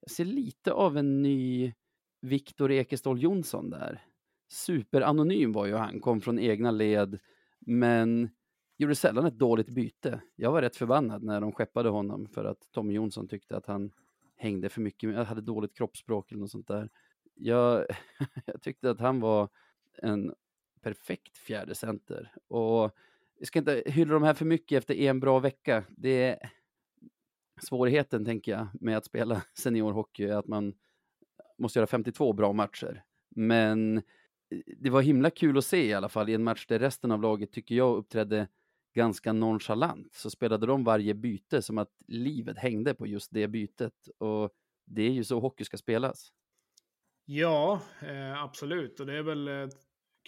jag ser lite av en ny Viktor Ekeståhl Jonsson där. Superanonym var ju han, kom från egna led, men gjorde sällan ett dåligt byte. Jag var rätt förbannad när de skeppade honom för att Tommy Jonsson tyckte att han hängde för mycket, hade dåligt kroppsspråk eller något sånt där. Jag, jag tyckte att han var en perfekt fjärde center och vi ska inte hylla de här för mycket efter en bra vecka. Det är svårigheten, tänker jag, med att spela seniorhockey är att man måste göra 52 bra matcher. Men eh, det var himla kul att se i alla fall i en match där resten av laget tycker jag uppträdde ganska nonchalant så spelade de varje byte som att livet hängde på just det bytet. Och det är ju så hockey ska spelas. Ja, eh, absolut. Och det är väl eh,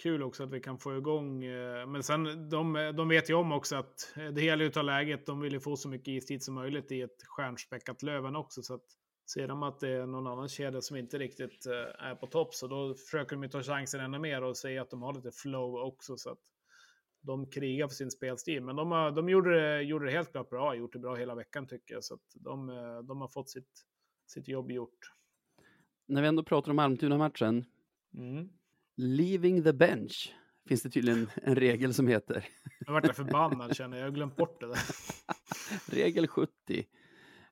kul också att vi kan få igång. Eh, men sen, de, de vet ju om också att eh, det gäller att ta läget. De vill ju få så mycket istid som möjligt i ett stjärnspäckat Löven också. Så att ser de att det är någon annan kedja som inte riktigt eh, är på topp så då försöker de ta chansen ännu mer och säga att de har lite flow också. Så att de krigar för sin spelstil. Men de, har, de gjorde, det, gjorde det helt klart bra, gjort det bra hela veckan tycker jag. Så att de, eh, de har fått sitt, sitt jobb gjort. När vi ändå pratar om Almtuna-matchen, Mm. leaving the bench finns det tydligen en regel som heter. Jag vart förbannad känner jag, jag har glömt bort det där. Regel 70.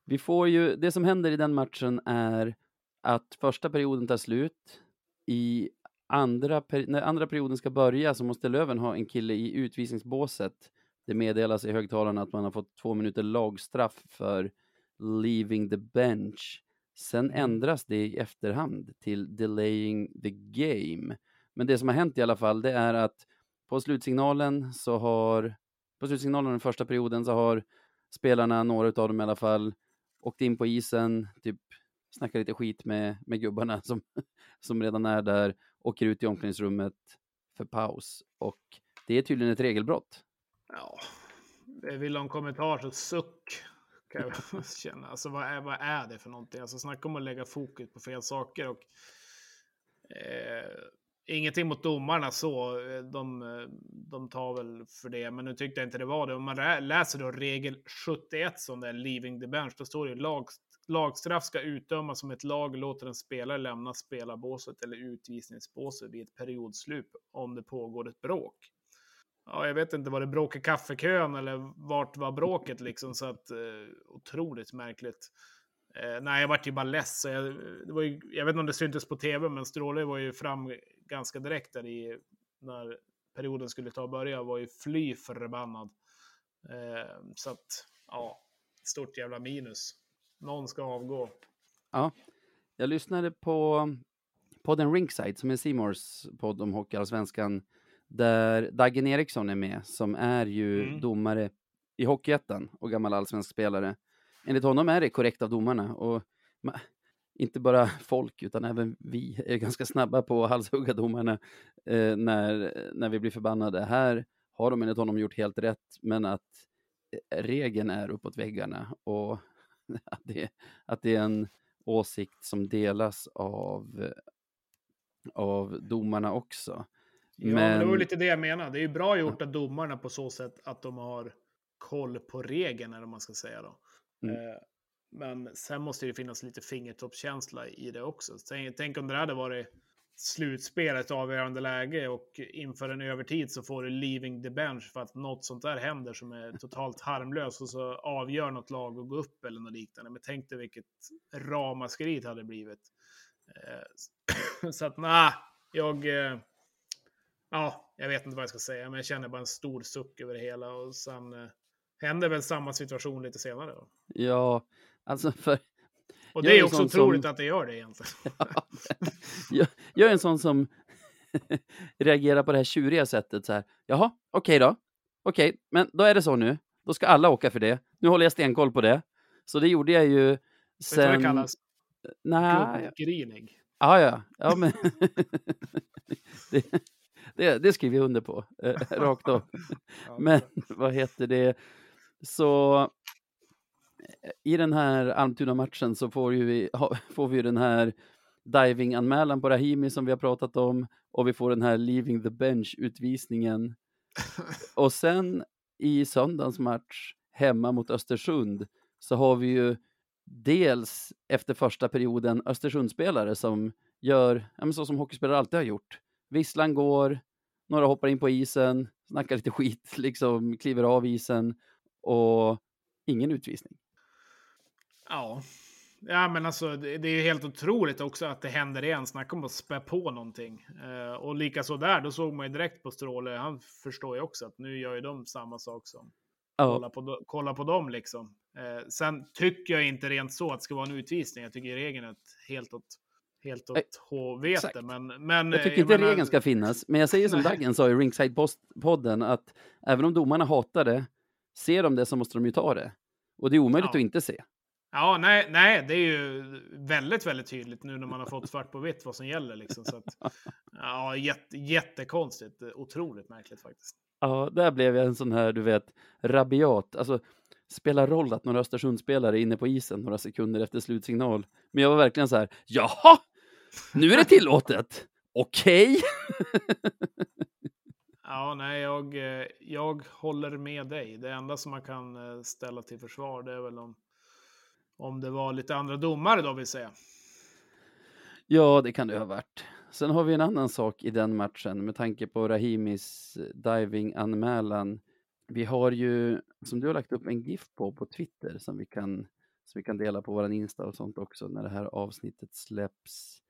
Vi får ju, det som händer i den matchen är att första perioden tar slut. I andra, när andra perioden ska börja så måste Löven ha en kille i utvisningsbåset. Det meddelas i högtalarna att man har fått två minuter lagstraff för leaving the bench. Sen ändras det i efterhand till delaying the game. Men det som har hänt i alla fall, det är att på slutsignalen så har, på slutsignalen den första perioden så har spelarna, några av dem i alla fall, åkt in på isen, typ snackar lite skit med, med gubbarna som, som redan är där, åker ut i omklädningsrummet för paus. Och det är tydligen ett regelbrott. Ja, jag vill ha en kommentar så suck. Kan jag känna. Alltså vad är, vad är det för någonting? Alltså snacka om att lägga fokus på fel saker. Och, eh, ingenting mot domarna så, eh, de, eh, de tar väl för det. Men nu tyckte jag inte det var det. Om man läser då regel 71 som det är leaving the bench, då står det lag, lagstraff ska utdömas om ett lag låter en spelare lämna spelarbåset eller utvisningsbåset vid ett periodslut om det pågår ett bråk ja, jag vet inte, var det bråk i kaffekön eller vart var bråket liksom? Så att, eh, otroligt märkligt. Eh, nej, jag vart ju bara less. Jag, det var ju, jag vet inte om det syntes på tv, men Stråle var ju fram ganska direkt där i, när perioden skulle ta och börja, var ju fly förbannad. Eh, så att, ja, stort jävla minus. Någon ska avgå. Ja, jag lyssnade på podden Rinkside som är Simors podd om Hockeyallsvenskan där Dagen Eriksson är med, som är ju Mm. domare i Hockeyettan och gammal allsvensk spelare. Enligt honom är det korrekt av domarna och ma- inte bara folk utan även vi är ganska snabba på att halshugga domarna eh, när, när vi blir förbannade. Här har de enligt honom gjort helt rätt, men att eh, regeln är uppåt väggarna och att det, att det är en åsikt som delas av, av domarna också. Ja, men... det var lite det jag menade. Det är ju bra gjort av domarna på så sätt att de har koll på regeln, eller man ska säga då. Mm. Eh, men sen måste det finnas lite fingertoppskänsla i det också. Tänk, tänk om det hade varit slutspel, ett avgörande läge och inför en övertid så får du leaving the bench för att något sånt där händer som är totalt harmlöst och så avgör något lag att gå upp eller något liknande. Men tänk dig vilket ramaskri det hade blivit. Eh, så att nej, jag... Ja, jag vet inte vad jag ska säga, men jag känner bara en stor suck över det hela och sen eh, händer väl samma situation lite senare. Då. Ja, alltså för... Och det är också otroligt som... att det gör det egentligen. jag, jag är en sån som reagerar på det här tjuriga sättet så här. Jaha, okej okay då. Okej, okay, men då är det så nu. Då ska alla åka för det. Nu håller jag stenkoll på det. Så det gjorde jag ju sen... Vet du vad det kallas? Nej. Grinig. Ja, ja. ja men... det, det, det skriver jag under på, eh, rakt av. Men vad heter det? Så i den här Almtuna-matchen så får, ju vi, får vi den här diving-anmälan på Rahimi som vi har pratat om och vi får den här leaving the bench-utvisningen. Och sen i söndagens match hemma mot Östersund så har vi ju dels efter första perioden Östersundsspelare som gör, ja, så som hockeyspelare alltid har gjort. Visslan går, några hoppar in på isen, snackar lite skit, liksom kliver av isen och ingen utvisning. Ja, ja men alltså det, det är helt otroligt också att det händer igen. Snacka om att spä på någonting. Eh, och likaså där, då såg man ju direkt på Stråle, han förstår ju också att nu gör ju de samma sak som Ja. kolla, på, kolla på dem liksom. Eh, sen tycker jag inte rent så att det ska vara en utvisning. Jag tycker regeln är helt åt helt åt HVT. exakt. Men, men, Jag tycker eh, inte menar- regeln ska finnas, men jag säger som. Daggen sa i Ringside-podden att även om domarna hatar det, ser de det så måste de ju ta det. Och det är omöjligt Ja. att inte se. Ja, nej, nej, det är ju väldigt, väldigt tydligt nu när man har fått svart på vitt vad som gäller. Liksom, så att, ja, jätte, jättekonstigt. Otroligt märkligt faktiskt. Ja, där blev jag en sån här, du vet, rabiat. Alltså, spelar roll att några Östersundsspelare är inne på isen några sekunder efter slutsignal. Men jag var verkligen så här, jaha, nu är det tillåtet. Okej. Ja, nej, jag, eh, jag håller med dig. Det enda som man kan eh, ställa till försvar, det är väl om, om det var lite andra domare då, vill säga. Ja, det kan det ha varit. Sen har vi en annan sak i den matchen med tanke på Rahimis diving-anmälan. Vi har ju, som du har lagt upp en GIF på, på Twitter som vi kan, som vi kan dela på våran Insta och sånt också när det här avsnittet släpps.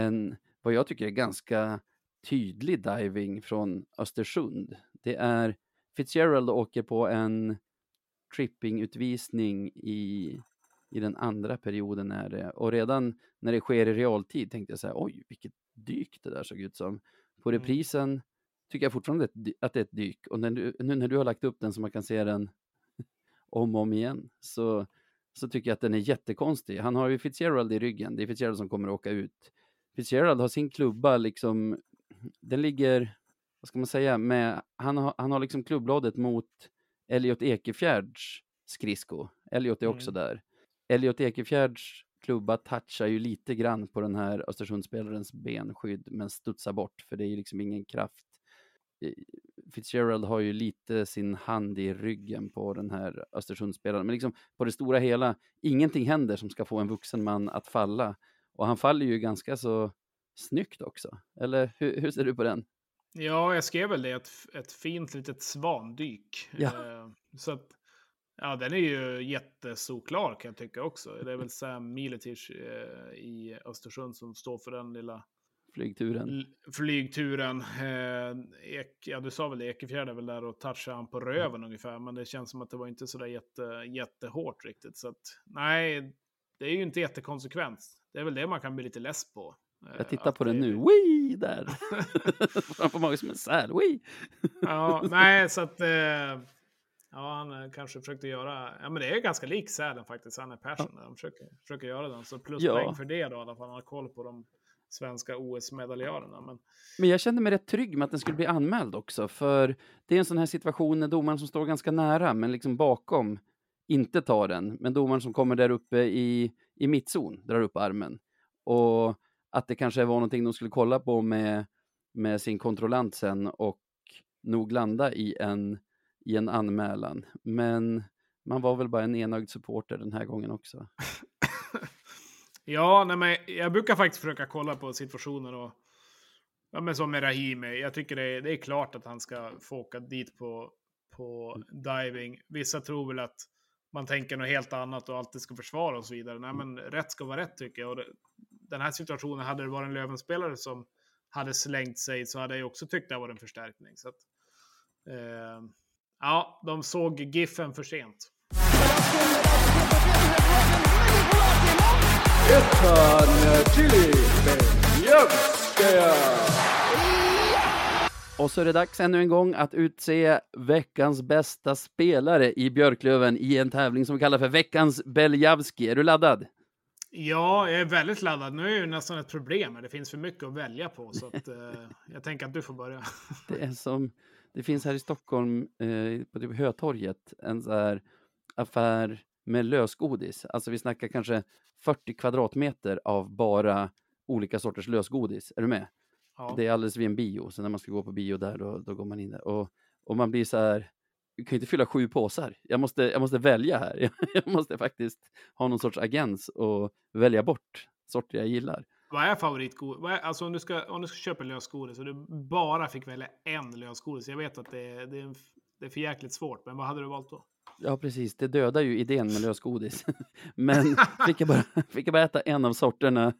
En, vad jag tycker är ganska tydlig diving från Östersund. Det är Fitzgerald åker på en trippingutvisning i, i den andra perioden är det. Och redan när det sker i realtid tänkte jag så här, oj vilket dyk det där såg ut som. På Mm. reprisen tycker jag fortfarande att det är ett dyk. Och när du, nu när du har lagt upp den så man kan se den om och om igen så, så tycker jag att den är jättekonstig. Han har ju Fitzgerald i ryggen, det är Fitzgerald som kommer att åka ut. Fitzgerald har sin klubba liksom, den ligger, vad ska man säga, med, han har, han har liksom klubblådet mot Elliot Ekefjärds skridsko. Elliot är också Mm. där. Elliot Ekefjärds klubba touchar ju lite grann på den här Östersundsspelarens benskydd men studsar bort för det är ju liksom ingen kraft. Fitzgerald har ju lite sin hand i ryggen på den här Östersundsspelaren men liksom på det stora hela ingenting händer som ska få en vuxen man att falla och han faller ju ganska så snyggt också. Eller hur, hur ser du på den? Ja, jag skrev väl det, ett, ett fint litet svandyk. Ja. Eh, så att, ja, den är ju jättesolklar kan jag tycka också. Det är väl Sam Miletic eh, i Östersund som står för den lilla Flygturen. flygturen. Eh, Ek, ja, du sa väl det, Ekefjärd är väl där och touchar han på röven ungefär, men det känns som att det var inte sådär jätte, jättehårt riktigt. Så att, nej, det är ju inte jättekonsekvent. Det är väl det man kan bli lite less på. Eh, Jag tittar att på den det- nu. Wee! Där! Framför magen som en säl. Wee! Ja, nej, så att... Eh, ja, han eh, kanske försökte göra... Ja, men det är ganska lik Sälen faktiskt, han är Persson. De försöker, försöker göra den. Så pluspoäng Ja. för det då i alla fall. Han har koll på de svenska OS-medaljörerna. Men Men jag kände mig rätt trygg med att den skulle bli anmäld också, för det är en sån här situation när domaren som står ganska nära, men liksom bakom, inte tar den, men domaren som kommer där uppe i, i mittzon drar upp armen. Och att det kanske var någonting de skulle kolla på med, med sin kontrollant sen och nog landa i en, i en anmälan. Men man var väl bara en enögd supporter den här gången också. ja, nej, men jag brukar faktiskt försöka kolla på situationer och... Ja, men som med Rahimi. Jag tycker det är, det är klart att han ska få åka dit på, på diving. Vissa tror väl att man tänker något helt annat och alltid ska försvara och så vidare. Nej, men rätt ska vara rätt tycker jag. Och det, den här situationen, hade det varit en Lövenspelare som hade slängt sig så hade jag också tyckt det var en förstärkning. Så att, eh, ja, de såg Giffen för sent. Och så är det dags ännu en gång att utse veckans bästa spelare i Björklöven i en tävling som vi kallar för veckans Beljavski. Är du laddad? Ja, jag är väldigt laddad. Nu är det ju nästan ett problem. Det finns för mycket att välja på. Så att, eh, jag tänker att du får börja. Det är som, det finns här i Stockholm eh, på typ Hötorget en så här affär med lösgodis. Alltså vi snackar kanske 40 kvadratmeter av bara olika sorters lösgodis. Är du med? Ja. Det är alldeles vid en bio, så när man ska gå på bio där då, då går man in där. Och, och man blir så här, du kan inte fylla sju påsar. Jag måste, jag måste välja här. Jag, måste faktiskt ha någon sorts agens och välja bort sorter jag gillar. Vad är favoritgodis? Alltså om du, ska, om du ska köpa lösgodis och du bara fick välja en lösgodis. Jag vet att det det är, det är för jäkligt svårt, men vad hade du valt då? Ja, precis. Det dödar ju idén med lösgodis. Men fick jag, bara, fick jag bara äta en av sorterna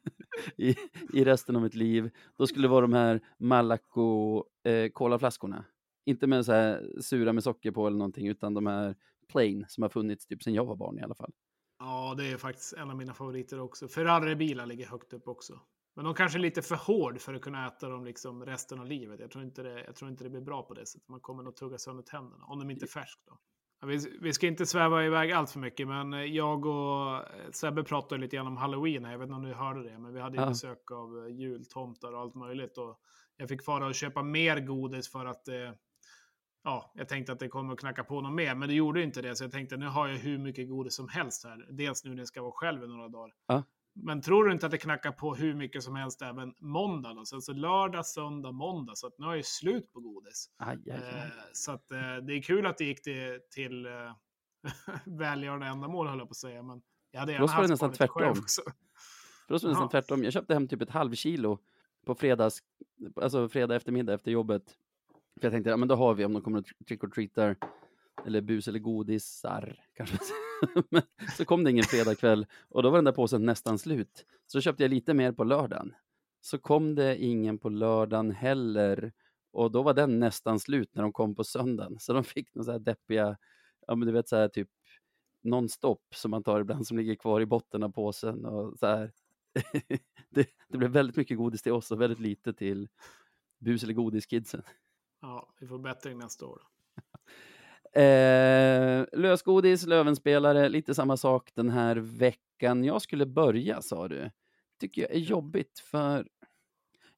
i, i resten av mitt liv, då skulle det vara de här Malaco eh, colaflaskorna. Inte med så här sura med socker på eller någonting, utan de här plain som har funnits typ sedan jag var barn i alla fall. Ja, det är faktiskt en av mina favoriter också. Ferrari-bilar ligger högt upp också. Men de kanske är lite för hård för att kunna äta dem liksom resten av livet. Jag tror inte det, jag tror inte det blir bra på det sättet. Man kommer nog tugga sönder tänderna. Om de inte är färsk då. Vi, vi ska inte sväva iväg allt för mycket, men eh, jag och eh, Sebbe pratade lite grann om halloween. Jag vet inte om ni hörde det, men vi hade Ja. besök av eh, jultomtar och allt möjligt. Och jag fick fara och köpa mer godis för att eh, ja, jag tänkte att det kommer att knacka på något mer, men det gjorde inte det. Så jag tänkte nu har jag hur mycket godis som helst här. Dels nu när jag ska vara själv i några dagar. Ja. Men tror du inte att det knackar på hur mycket som helst även måndag? Då? Så alltså lördag, söndag, måndag. Så att nu är ju slut på godis. Aj, aj, aj. Eh, så att, eh, det är kul att det gick till, till eh, välgörande ändamål, höll jag på att säga. Men jag hade oss var det haft nästan tvärtom. För oss var det nästan Jaha. tvärtom. Jag köpte hem typ ett halvkilo på fredags, alltså fredag eftermiddag efter jobbet. För jag tänkte, ja men då har vi om de kommer och trick or treatar eller bus eller godisar kanske. men så kom det ingen fredagkväll och då var den där påsen nästan slut. Så då köpte jag lite mer på lördagen. Så kom det ingen på lördagen heller och då var den nästan slut när de kom på söndagen. Så de fick några så här deppiga, ja men du vet så här typ nonstop som man tar ibland som ligger kvar i botten av påsen och så här. det, det blev väldigt mycket godis till oss och väldigt lite till bus eller godiskidsen. Ja, vi får bättring nästa år. Eh, lösgodis, Lövenspelare, lite samma sak den här veckan. Jag skulle börja sa du. Tycker jag är jobbigt för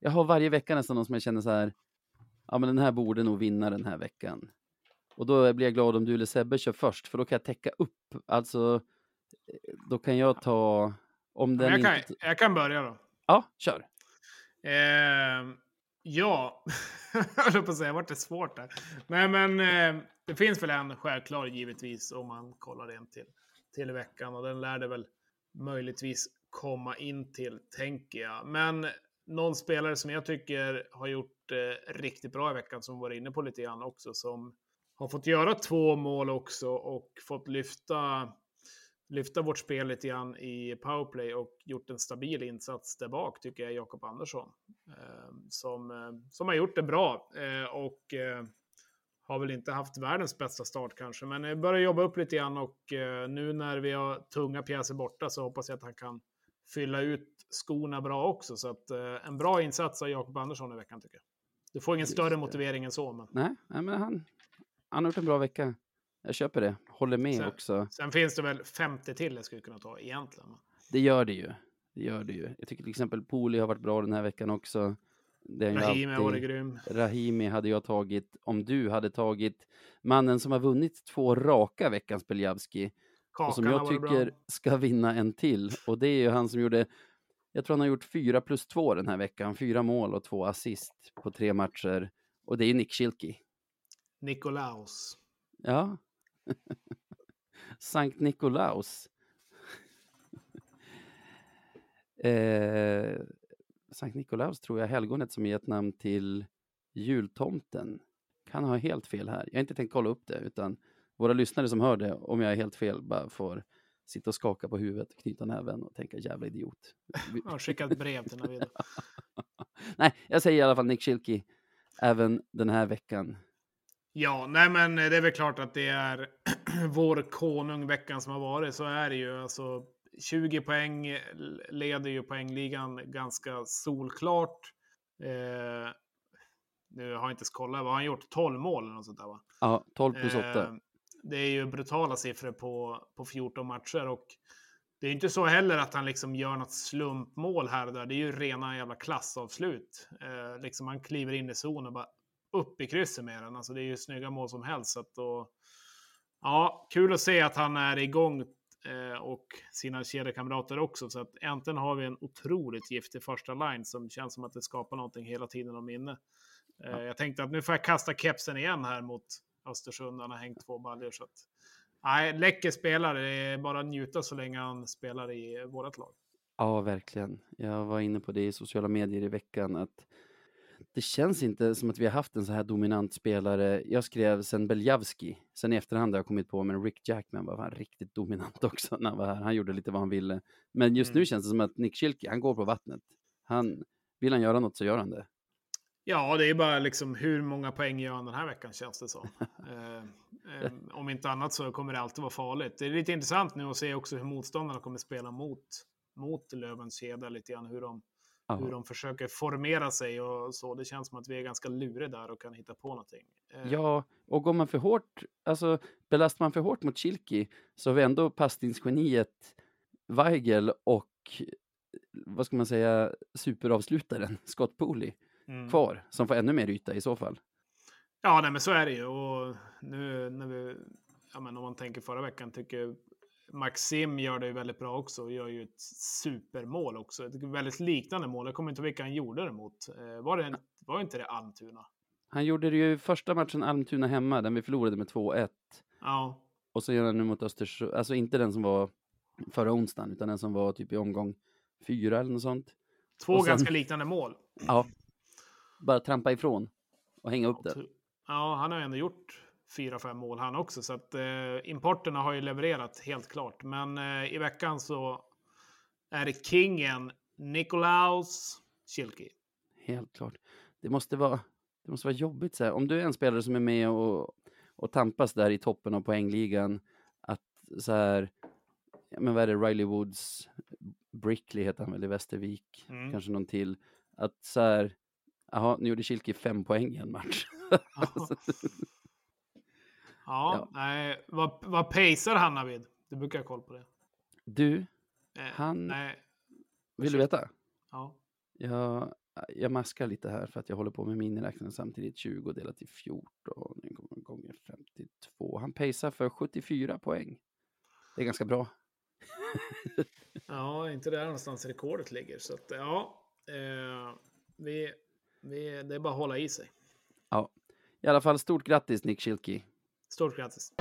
jag har varje vecka nästan någon som jag känner så här. Ja, men den här borde nog vinna den här veckan. Och då blir jag glad om du eller Sebbe kör först, för då kan jag täcka upp. Alltså, eh, då kan jag ta om den jag, kan, inte... jag kan börja då. Ja, kör. Eh, ja, jag höll på att säga, vart det svårt där. Nej, men eh, det finns väl en självklar givetvis om man kollar in till, till veckan och den lär det väl möjligtvis komma in till, tänker jag. Men någon spelare som jag tycker har gjort eh, riktigt bra i veckan, som var inne på lite grann också, som har fått göra två mål också och fått lyfta lyfta vårt spel lite grann i powerplay och gjort en stabil insats där bak tycker jag Jakob Andersson. Eh, som, eh, som har gjort det bra eh, och eh, har väl inte haft världens bästa start kanske, men börjar jobba upp lite grann och nu när vi har tunga pjäser borta så hoppas jag att han kan fylla ut skorna bra också. Så att en bra insats av Jakob Andersson i veckan tycker jag. Du får ingen Just större det. motivering än så, men Nej, nej men han, han har gjort en bra vecka. Jag köper det. Håller med Så- också. sen finns det väl 50 till jag skulle kunna ta egentligen. Det gör det ju. Det gör det ju. Jag tycker till exempel Poli har varit bra den här veckan också. Ju Rahimi har varit grym. Rahimi hade jag tagit om du hade tagit mannen som har vunnit två raka veckans Beljavski och som jag tycker ska vinna en till. Och det är ju han som gjorde, jag tror han har gjort fyra plus två den här veckan. Fyra mål och två assist på tre matcher. Och det är ju Nick Schilke. Nikolaus. Ja. Sankt Nikolaus. eh, Sankt Nikolaus tror jag helgonet som gett namn till jultomten. Kan ha helt fel här. Jag har inte tänkt kolla upp det, utan våra lyssnare som hör det, om jag är helt fel, bara får sitta och skaka på huvudet, knyta näven och tänka jävla idiot. Jag har skickat brev till Navid. Nej, jag säger i alla fall Nick Schilke även den här veckan. Ja, nej men det är väl klart att det är vår konung veckan som har varit. Så är det ju. Alltså, 20 poäng leder ju poängligan ganska solklart. Eh, nu har jag inte ens kollat, vad har han gjort? 12 mål eller något sånt där va? Ja, 12 plus 8. Eh, det är ju brutala siffror på, på 14 matcher och det är inte så heller att han liksom gör något slumpmål här och där. Det är ju rena jävla klassavslut. Eh, liksom han kliver in i zon och bara upp i krysset med den. Alltså det är ju snygga mål som helst. Så då, ja, kul att se att han är igång eh, och sina kedjekamrater också. Så att äntligen har vi en otroligt giftig första line som känns som att det skapar någonting hela tiden om minne. Eh, Jag tänkte att nu får jag kasta kepsen igen här mot Östersund. Han har hängt två baljor. Så att, nej, läcker spelare. Det är bara att njuta så länge han spelar i vårt lag. Ja, verkligen. Jag var inne på det i sociala medier i veckan att det känns inte som att vi har haft en så här dominant spelare. Jag skrev sen Beljavski, sen i efterhand har jag kommit på, men Rick Jackman var fan riktigt dominant också när han var här. Han gjorde lite vad han ville. Men just nu Mm. känns det som att Nick Schilke, han går på vattnet. Han, vill han göra något så gör han det. Ja, det är bara liksom hur många poäng gör han den här veckan känns det som. eh, eh, om inte annat så kommer det alltid vara farligt. Det är lite intressant nu att se också hur motståndarna kommer spela mot, mot Lövens kedja lite grann. Hur de, Ja. hur de försöker formera sig och så. Det känns som att vi är ganska luriga där och kan hitta på någonting. Eh, Ja, och går man för hårt, alltså belastar man för hårt mot Schilke så har vi ändå passningsgeniet Weigel och vad ska man säga, superavslutaren Scott Pooley mm. kvar som får ännu mer yta i så fall. Ja, nej, men så är det ju. Och nu när vi, ja, men om man tänker förra veckan, tycker Maxim gör det ju väldigt bra också och gör ju ett supermål också. Ett väldigt liknande mål. Jag kommer inte ihåg vilka han gjorde det mot. Eh, var, det, var inte det Almtuna? Han gjorde det ju första matchen Almtuna hemma, den vi förlorade med 2-1. Ja. Och så gör han nu mot Östersund, alltså inte den som var förra onsdagen, utan den som var typ i omgång fyra eller något sånt. Två sen- ganska liknande mål. Ja. Bara trampa ifrån och hänga upp det. Ja, han har ju ändå gjort fyra, fem mål han också. Så att eh, importerna har ju levererat helt klart. Men eh, i veckan så är det kingen Nikolaus Schilke. Helt klart. Det måste vara, det måste vara jobbigt så här. Om du är en spelare som är med och, och tampas där i toppen av poängligan, att så här, men vad är det, Riley Woods, Brickley heter han väl i Västervik, Mm. kanske någon till, att så här, jaha, nu gjorde Kilke fem poäng i en match. Ja, Ja. nej, vad, vad pacear han Navid? Du brukar ha koll på det. Du, Eh, Han- Nej, vill du veta? ja. Jag, jag maskar lite här för att jag håller på med miniräknaren samtidigt. 20 delat till 14 gånger 52. Han pacear för 74 poäng. Det är ganska bra. ja, inte där någonstans rekordet ligger. Så att, ja, eh, vi, vi, det är bara att hålla i sig. Ja, i alla fall stort grattis Nick Schilke. Stort grattis.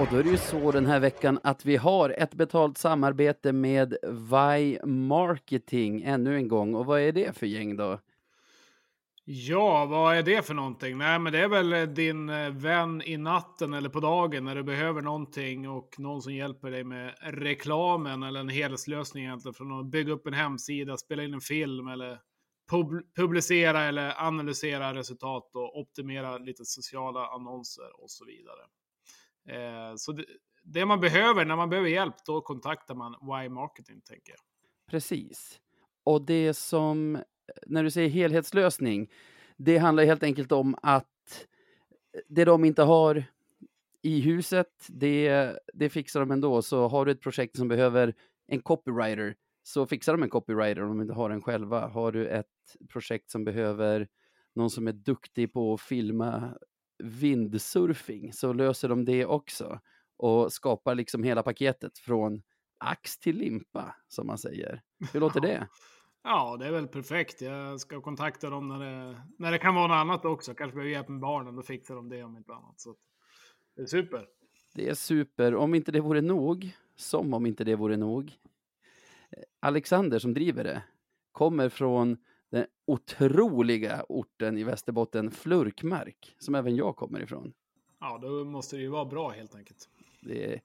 Och då är det ju så den här veckan att vi har ett betalt samarbete med Vi Marketing ännu en gång. Och vad är det för gäng då? Ja, vad är det för någonting? Nej, men det är väl eh, din eh, vän i natten eller på dagen när du behöver någonting och någon som hjälper dig med reklamen eller en helhetslösning egentligen från att bygga upp en hemsida, spela in en film eller pub- publicera eller analysera resultat och optimera lite sociala annonser och så vidare. Eh, så det, det man behöver när man behöver hjälp, då kontaktar man Y Marketing tänker jag. Precis. Och det som, när du säger helhetslösning, det handlar helt enkelt om att det de inte har i huset, det, det fixar de ändå. Så har du ett projekt som behöver en copywriter, så fixar de en copywriter om de inte har en själva. Har du ett projekt som behöver någon som är duktig på att filma vindsurfing, så löser de det också. Och skapar liksom hela paketet från ax till limpa, som man säger. Hur låter det? Ja, det är väl perfekt. Jag ska kontakta dem när det, när det kan vara något annat också. Kanske behöver hjälp med barnen, då fixar de det om inte annat. Så det är super. Det är super. Om inte det vore nog, som om inte det vore nog. Alexander som driver det kommer från den otroliga orten i Västerbotten, Flurkmark, som även jag kommer ifrån. Ja, då måste det ju vara bra helt enkelt. Det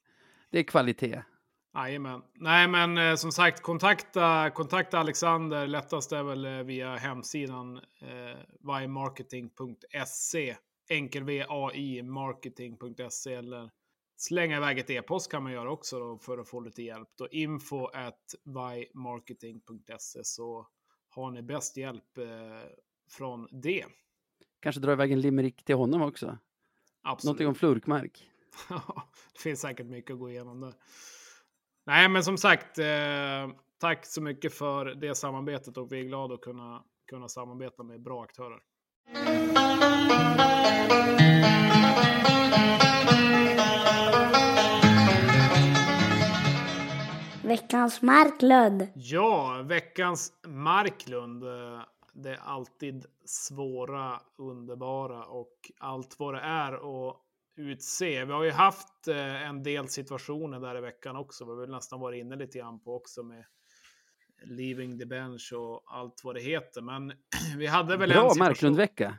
det är kvalitet. Jajamän. Nej, men eh, som sagt, kontakta, kontakta Alexander. Lättast är väl eh, via hemsidan eh, vymarketing.se. Enkel V-A-I marketing.se eller slänga iväg ett e-post kan man göra också då, för att få lite hjälp. Då info at vymarketing.se så har ni bäst hjälp eh, från det. Kanske dra iväg en limerick till honom också. Absolut. Någonting om Flurkmark. Det finns säkert mycket att gå igenom där. Nej, men som sagt, eh, tack så mycket för det samarbetet och vi är glada att kunna, kunna samarbeta med bra aktörer. Veckans Marklund. Ja, veckans Marklund. eh, Det är alltid svåra, underbara och allt vad det är att utse. Vi har ju haft eh, en del situationer där i veckan också. Vi har väl nästan varit inne lite grann på också med Leaving the bench och allt vad det heter. Men vi hade väl en Bra situation... Marklund-vecka.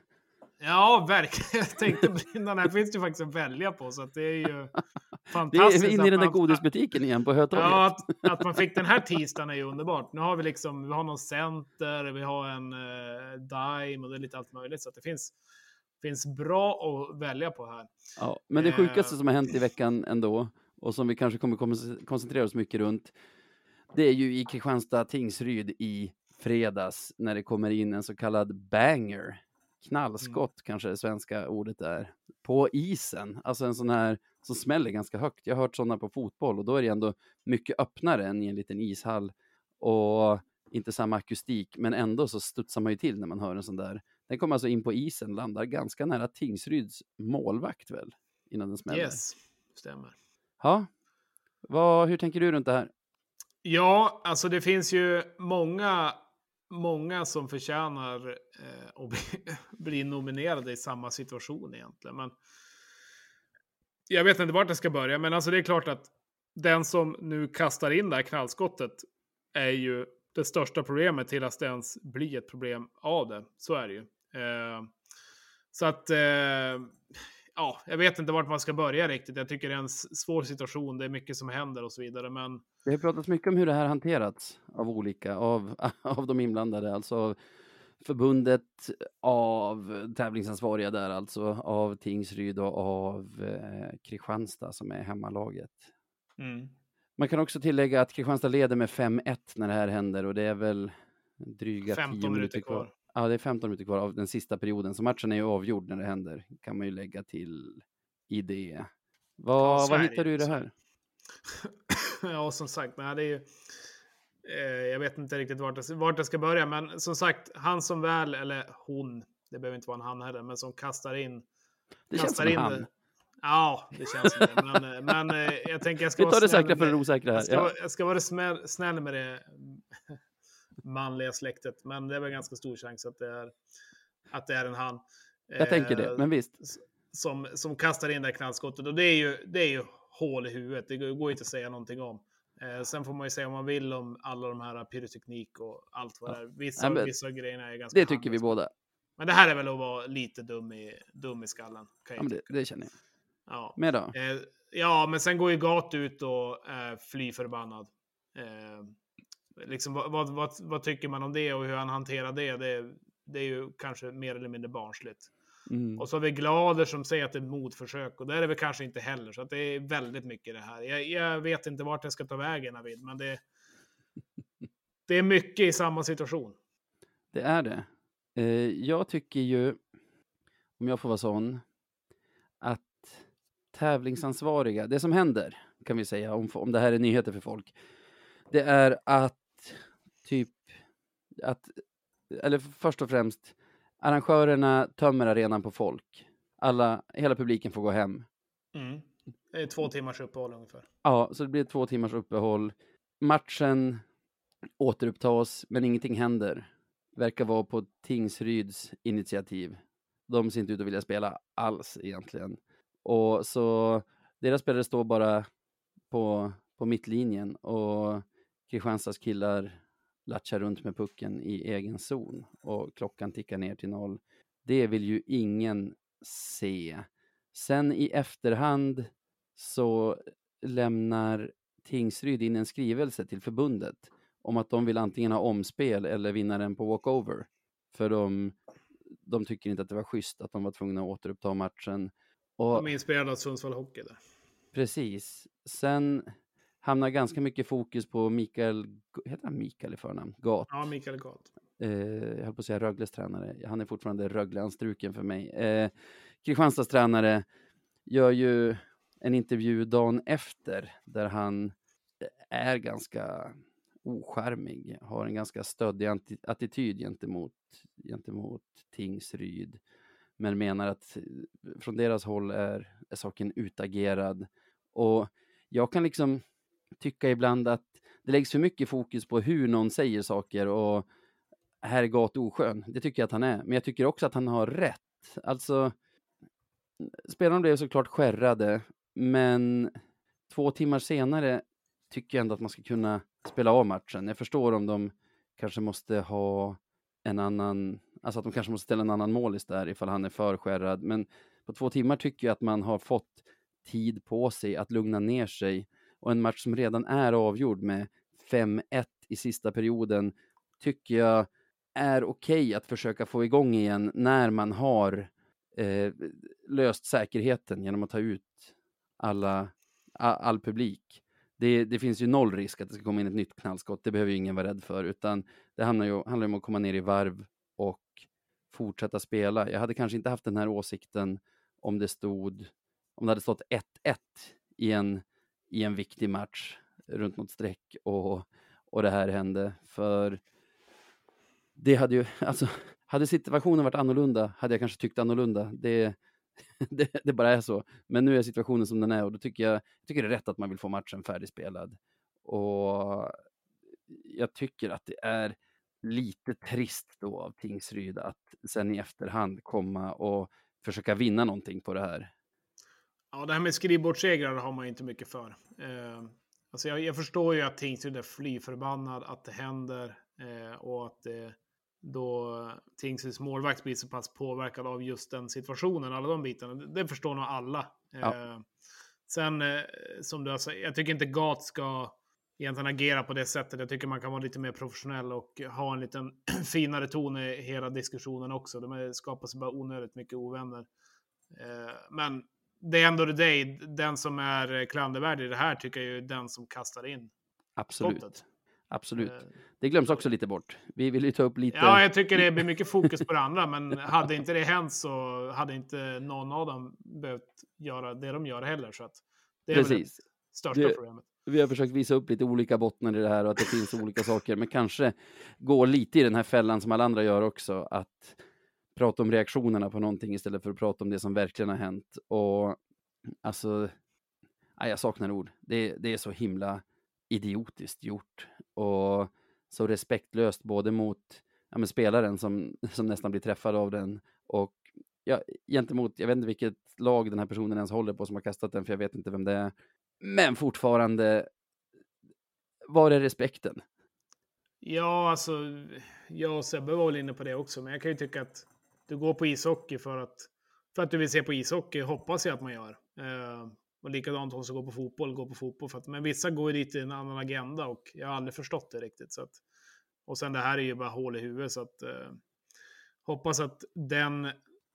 Ja, verkligen. Jag tänkte brinna. Här finns det ju faktiskt att välja på, så att det är ju Vi fantastiskt. är inne i den där man- godisbutiken igen på Hötorget. Ja, att, att man fick den här tisdagen är ju underbart. Nu har vi liksom, vi har någon center, vi har en uh, dime och det är lite allt möjligt. Så att det finns, finns bra att välja på här. Ja, men det Eh. sjukaste som har hänt i veckan ändå, och som vi kanske kommer kon- koncentrera oss mycket runt, det är ju i Kristianstad Tingsryd i fredags när det kommer in en så kallad banger. Knallskott kanske det svenska ordet är. På isen, alltså en sån här som smäller ganska högt. Jag har hört sådana på fotboll och då är det ändå mycket öppnare än i en liten ishall. och inte samma akustik, men ändå så studsar man ju till när man hör en sån där. Den kommer alltså in på isen, landar ganska nära Tingsryds målvakt väl, innan den smäller. Yes, stämmer. Ja, vad, hur tänker du runt det här? Ja, alltså det finns ju många, många som förtjänar eh, att bli, bli nominerade i samma situation egentligen. Men jag vet inte vart jag ska börja, men alltså det är klart att den som nu kastar in det här knallskottet är ju det största problemet till att det ens blir ett problem av det. Så är det ju. Eh, så att, eh, ja, jag vet inte vart man ska börja riktigt. Jag tycker det är en svår situation. Det är mycket som händer och så vidare. Men Det har pratats mycket om hur det här hanterats av olika, av, av de inblandade, alltså av förbundet, av tävlingsansvariga där, alltså av Tingsryd och av eh, Kristianstad som är hemmalaget. mm. Man kan också tillägga att Kristianstad leder med 5-1 när det här händer och det är väl dryga 15 10 minuter kvar. kvar. Ja, det är 15 minuter kvar av den sista perioden, så matchen är ju avgjord när det händer, kan man ju lägga till i det. Vad, vad hittar du i det här? ja, som sagt, nej, det är ju... Eh, jag vet inte riktigt vart jag, vart jag ska börja, men som sagt, han som väl, eller hon, det behöver inte vara en han heller, men som kastar in... Det känns kastar som en in han. Ja, det känns som det. Men, eh, men eh, jag tänker jag ska Vi vara tar det säkra för det osäkra här. Jag ska, Ja. jag ska vara snäll, med det manliga släktet, men det är väl ganska stor chans att det är, att det är en han. Jag tänker det, Eh, men visst. som, som kastar in det här knallskottet. Och det är ju, det är ju hål i huvudet. Det går inte att säga någonting om. Eh, sen får man ju säga om man vill om alla de här pyroteknik och allt vad det är. Vissa, Ja, vissa grejerna är ganska Det tycker vi harmlösa. båda. Men det här är väl att vara lite dum i, dum i skallen. Ja, det, det känner jag. Ja. Med då? Eh, ja, men sen går ju Gat ut och är fly förbannad. Eh, liksom, vad, vad, vad, vad tycker man om det och hur han hanterar det? Det, det är ju kanske mer eller mindre barnsligt. Mm. Och så har vi Glader som säger att det är motförsök och det är det väl kanske inte heller. Så att det är väldigt mycket det här. Jag, jag vet inte vart jag ska ta vägen Navid, men det, det är mycket i samma situation. Det är det. Eh, jag tycker ju, om jag får vara sån, tävlingsansvariga, det som händer, kan vi säga, om, om det här är nyheter för folk, det är att typ, att, eller först och främst, arrangörerna tömmer arenan på folk. Alla, hela publiken får gå hem. Mm. Det är två timmars uppehåll ungefär. Ja, så det blir två timmars uppehåll. Matchen återupptas, men ingenting händer. Verkar vara på Tingsryds initiativ. De ser inte ut att vilja spela alls egentligen. Och så deras spelare står bara på, på mittlinjen och Kristianstads killar latchar runt med pucken i egen zon och klockan tickar ner till noll. Det vill ju ingen se. Sen i efterhand så lämnar Tingsryd in en skrivelse till förbundet om att de vill antingen ha omspel eller vinna den på walkover. För de, de tycker inte att det var schysst att de var tvungna att återuppta matchen. Och De är inspirerade av Sundsvall Hockey där. precis. Sen hamnar ganska mycket fokus på Mikael, heter han Mikael i förnamn? Gat. Ja, Mikael Galt. Eh, jag höll på att säga Rögles tränare. Han är fortfarande Rögle-anstruken för mig. Eh, Kristianstads tränare gör ju en intervju dagen efter där han är ganska ocharmig, har en ganska stöddig attityd gentemot, gentemot Tingsryd, men menar att eh, från deras håll är, är saken utagerad. Och jag kan liksom tycka ibland att det läggs för mycket fokus på hur någon säger saker och här är Gat oskön. Det tycker jag att han är. Men jag tycker också att han har rätt. Alltså, spelarna blev såklart skärrade, men två timmar senare tycker jag ändå att man ska kunna spela av matchen. Jag förstår om de kanske måste ha en annan, alltså att de kanske måste ställa en annan målis där ifall han är för skärrad. Men på två timmar tycker jag att man har fått tid på sig att lugna ner sig. Och en match som redan är avgjord med 5-1 i sista perioden tycker jag är okej att försöka få igång igen när man har eh, löst säkerheten genom att ta ut alla, all, all publik. Det, det finns ju noll risk att det ska komma in ett nytt knallskott, det behöver ju ingen vara rädd för, utan det handlar ju handlar om att komma ner i varv och fortsätta spela. Jag hade kanske inte haft den här åsikten om det stod, om det hade stått 1-1 i en, i en viktig match runt något streck och, och det här hände. För det hade ju, alltså, hade situationen varit annorlunda hade jag kanske tyckt annorlunda. Det, det, det bara är så. Men nu är situationen som den är och då tycker jag, jag tycker det är rätt att man vill få matchen färdigspelad. Och jag tycker att det är lite trist då av Tingsryd att sen i efterhand komma och försöka vinna någonting på det här. Ja, det här med skrivbordssegrar har man inte mycket för. Eh, alltså jag, jag, förstår ju att Tingsryd är fly förbannad att det händer eh, och att det då Tingsryds målvakt blir så pass påverkad av just den situationen, alla de bitarna. Det förstår nog alla. Ja. Eh, sen, eh, som du har sagt, jag tycker inte Gat ska egentligen agera på det sättet. Jag tycker man kan vara lite mer professionell och ha en liten finare ton i hela diskussionen också. De skapar sig bara onödigt mycket ovänner. Eh, men det är ändå det, den som är klandervärd i det här tycker jag är den som kastar in Absolut. Skottet. Absolut. Eh, det glöms också lite bort. Vi vill ju ta upp lite... Ja, jag tycker det blir mycket fokus på det andra, men hade inte det hänt så hade inte någon av dem behövt göra det de gör heller. Så att det är Precis. väl det största det, problemet. Vi har försökt visa upp lite olika bottnar i det här och att det finns olika saker, men kanske gå lite i den här fällan som alla andra gör också, att prata om reaktionerna på någonting istället för att prata om det som verkligen har hänt. Och alltså, nej, jag saknar ord. Det, det är så himla idiotiskt gjort och så respektlöst både mot ja, men spelaren som, som nästan blir träffad av den och ja, gentemot, jag vet inte vilket lag den här personen ens håller på som har kastat den, för jag vet inte vem det är. Men fortfarande, var är respekten? Ja, alltså, jag och Sebbe var väl inne på det också, men jag kan ju tycka att du går på ishockey för att, för att du vill se på ishockey, hoppas jag att man gör. Eh, och likadant de som går på fotboll, går på fotboll. För att, men vissa går ju dit i en annan agenda och jag har aldrig förstått det riktigt. Så att, och sen det här är ju bara hål i huvudet. Så att, eh, hoppas att den,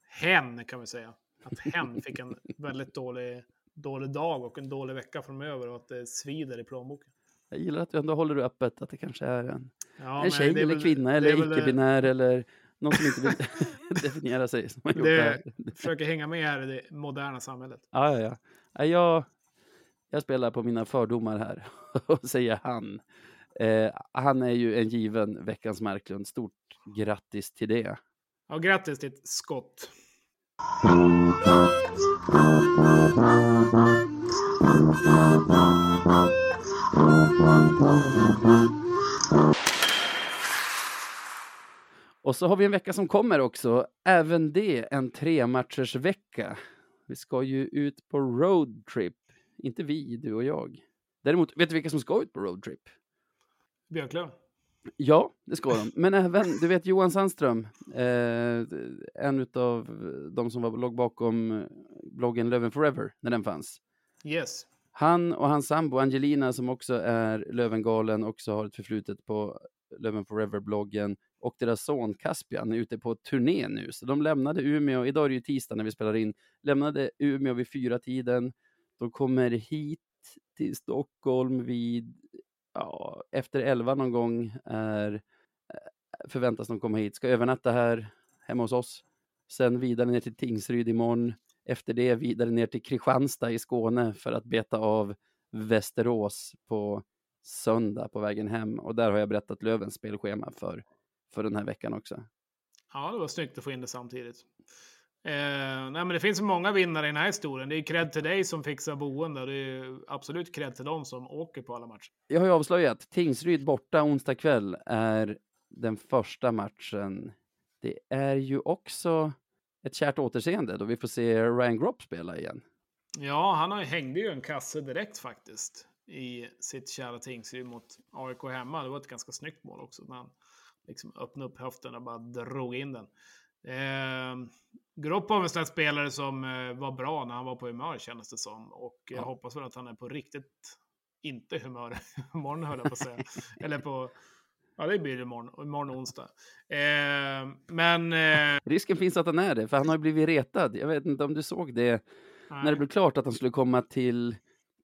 hen kan vi säga, att hen fick en väldigt dålig, dålig dag och en dålig vecka framöver och att det svider i plånboken. Jag gillar att du ändå håller det öppet, att det kanske är en, ja, en tjej eller väl, kvinna eller icke-binär eller någon som inte vill definiera sig. Som har gjort det, det försöker hänga med här i det moderna samhället. Ja, ja, ja. Jag, jag spelar på mina fördomar här och säger han. Eh, han är ju en given veckans Marklund. Stort grattis till det. Ja, grattis till ett skott. Och så har vi en vecka som kommer också. Även det en tre matchers vecka. Vi ska ju ut på roadtrip. Inte vi, du och jag. Däremot, vet du vilka som ska ut på roadtrip? Björklöv. Ja, det ska de. Men även, du vet Johan Sandström, eh, en av de som var, låg bakom bloggen Löven Forever, när den fanns. Yes. Han och hans sambo Angelina, som också är Lövengalen, också har ett förflutet på Löven Forever-bloggen, och deras son Caspian är ute på turné nu. Så de lämnade Umeå, idag är det ju tisdag när vi spelar in, lämnade Umeå vid fyra tiden. De kommer hit till Stockholm vid, ja, efter elva någon gång är, eh, förväntas de komma hit, ska övernatta här hemma hos oss. Sen vidare ner till Tingsryd imorgon. Efter det vidare ner till Kristianstad i Skåne för att beta av Västerås på söndag på vägen hem. Och där har jag berättat Lövens spelschema för för den här veckan också. Ja, det var snyggt att få in det samtidigt. Eh, nej, men det finns många vinnare i den här historien. Det är cred till dig som fixar boende och det är absolut cred till dem som åker på alla matcher. Jag har ju avslöjat, Tingsryd borta onsdag kväll är den första matchen. Det är ju också ett kärt återseende då vi får se Ryan Gropp spela igen. Ja, han har, hängde ju en kasse direkt faktiskt i sitt kära Tingsryd mot AIK hemma. Det var ett ganska snyggt mål också. Men liksom öppna upp höften och bara drog in den. Eh, Gropp var en sån spelare som eh, var bra när han var på humör kändes det som. Och jag hoppas väl att han är på riktigt inte humör imorgon höll jag på att säga. Eller på, ja det blir det imorgon, imorgon onsdag. Eh, men... Eh, Risken finns att han är det, för han har blivit retad. Jag vet inte om du såg det. Nej. När det blev klart att han skulle komma till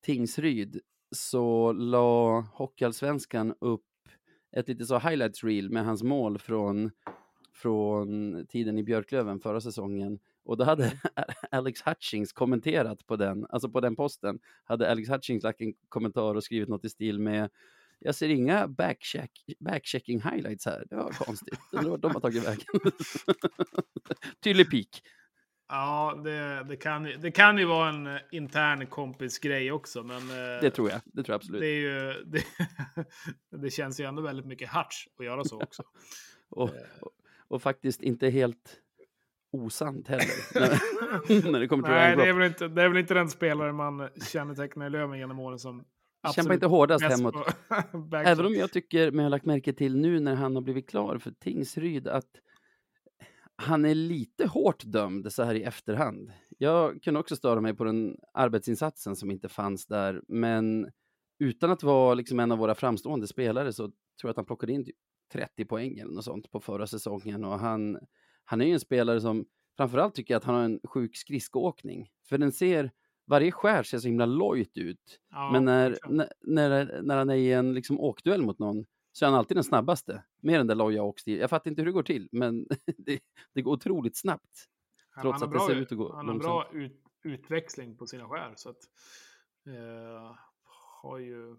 Tingsryd så la Hockeyallsvenskan upp ett lite så highlights reel med hans mål från, från tiden i Björklöven förra säsongen. Och då hade Alex Hutchings kommenterat på den, alltså på den posten, hade Alex Hutchings lagt en kommentar och skrivit något i stil med jag ser inga backcheck, backchecking highlights här. Det var konstigt. Undrar vart de har tagit vägen. Tydlig pik. Ja, det, det, kan, det kan ju vara en eh, intern kompisgrej också, men... eh, Det tror jag. Det tror jag absolut. Det, är ju, det, det känns ju ändå väldigt mycket harts att göra så också. Och, och, och faktiskt inte helt osant heller. när, det kommer till Nej, det är, väl inte, det är väl inte den spelare man kännetecknar i Löven genom åren som Kämpar inte hårdast hemåt. Även om jag tycker, men jag har lagt märke till nu när han har blivit klar för Tingsryd, att han är lite hårt dömd så här i efterhand. Jag kunde också störa mig på den arbetsinsatsen som inte fanns där, men utan att vara liksom en av våra framstående spelare så tror jag att han plockade in typ 30 poäng eller något sånt på förra säsongen och han, han är ju en spelare som framförallt tycker jag att han har en sjuk skridskoåkning, för den ser varje skär ser så himla lojt ut. Ja, Men när, när, när, när han är i en liksom åkduell mot någon så är han alltid den snabbaste. Med den där loja åkstil. Jag fattar inte hur det går till, men det, det går otroligt snabbt. Han- trots att det ser ut att gå Han har bra ut, utväxling på sina skär. Så att, eh, har ju,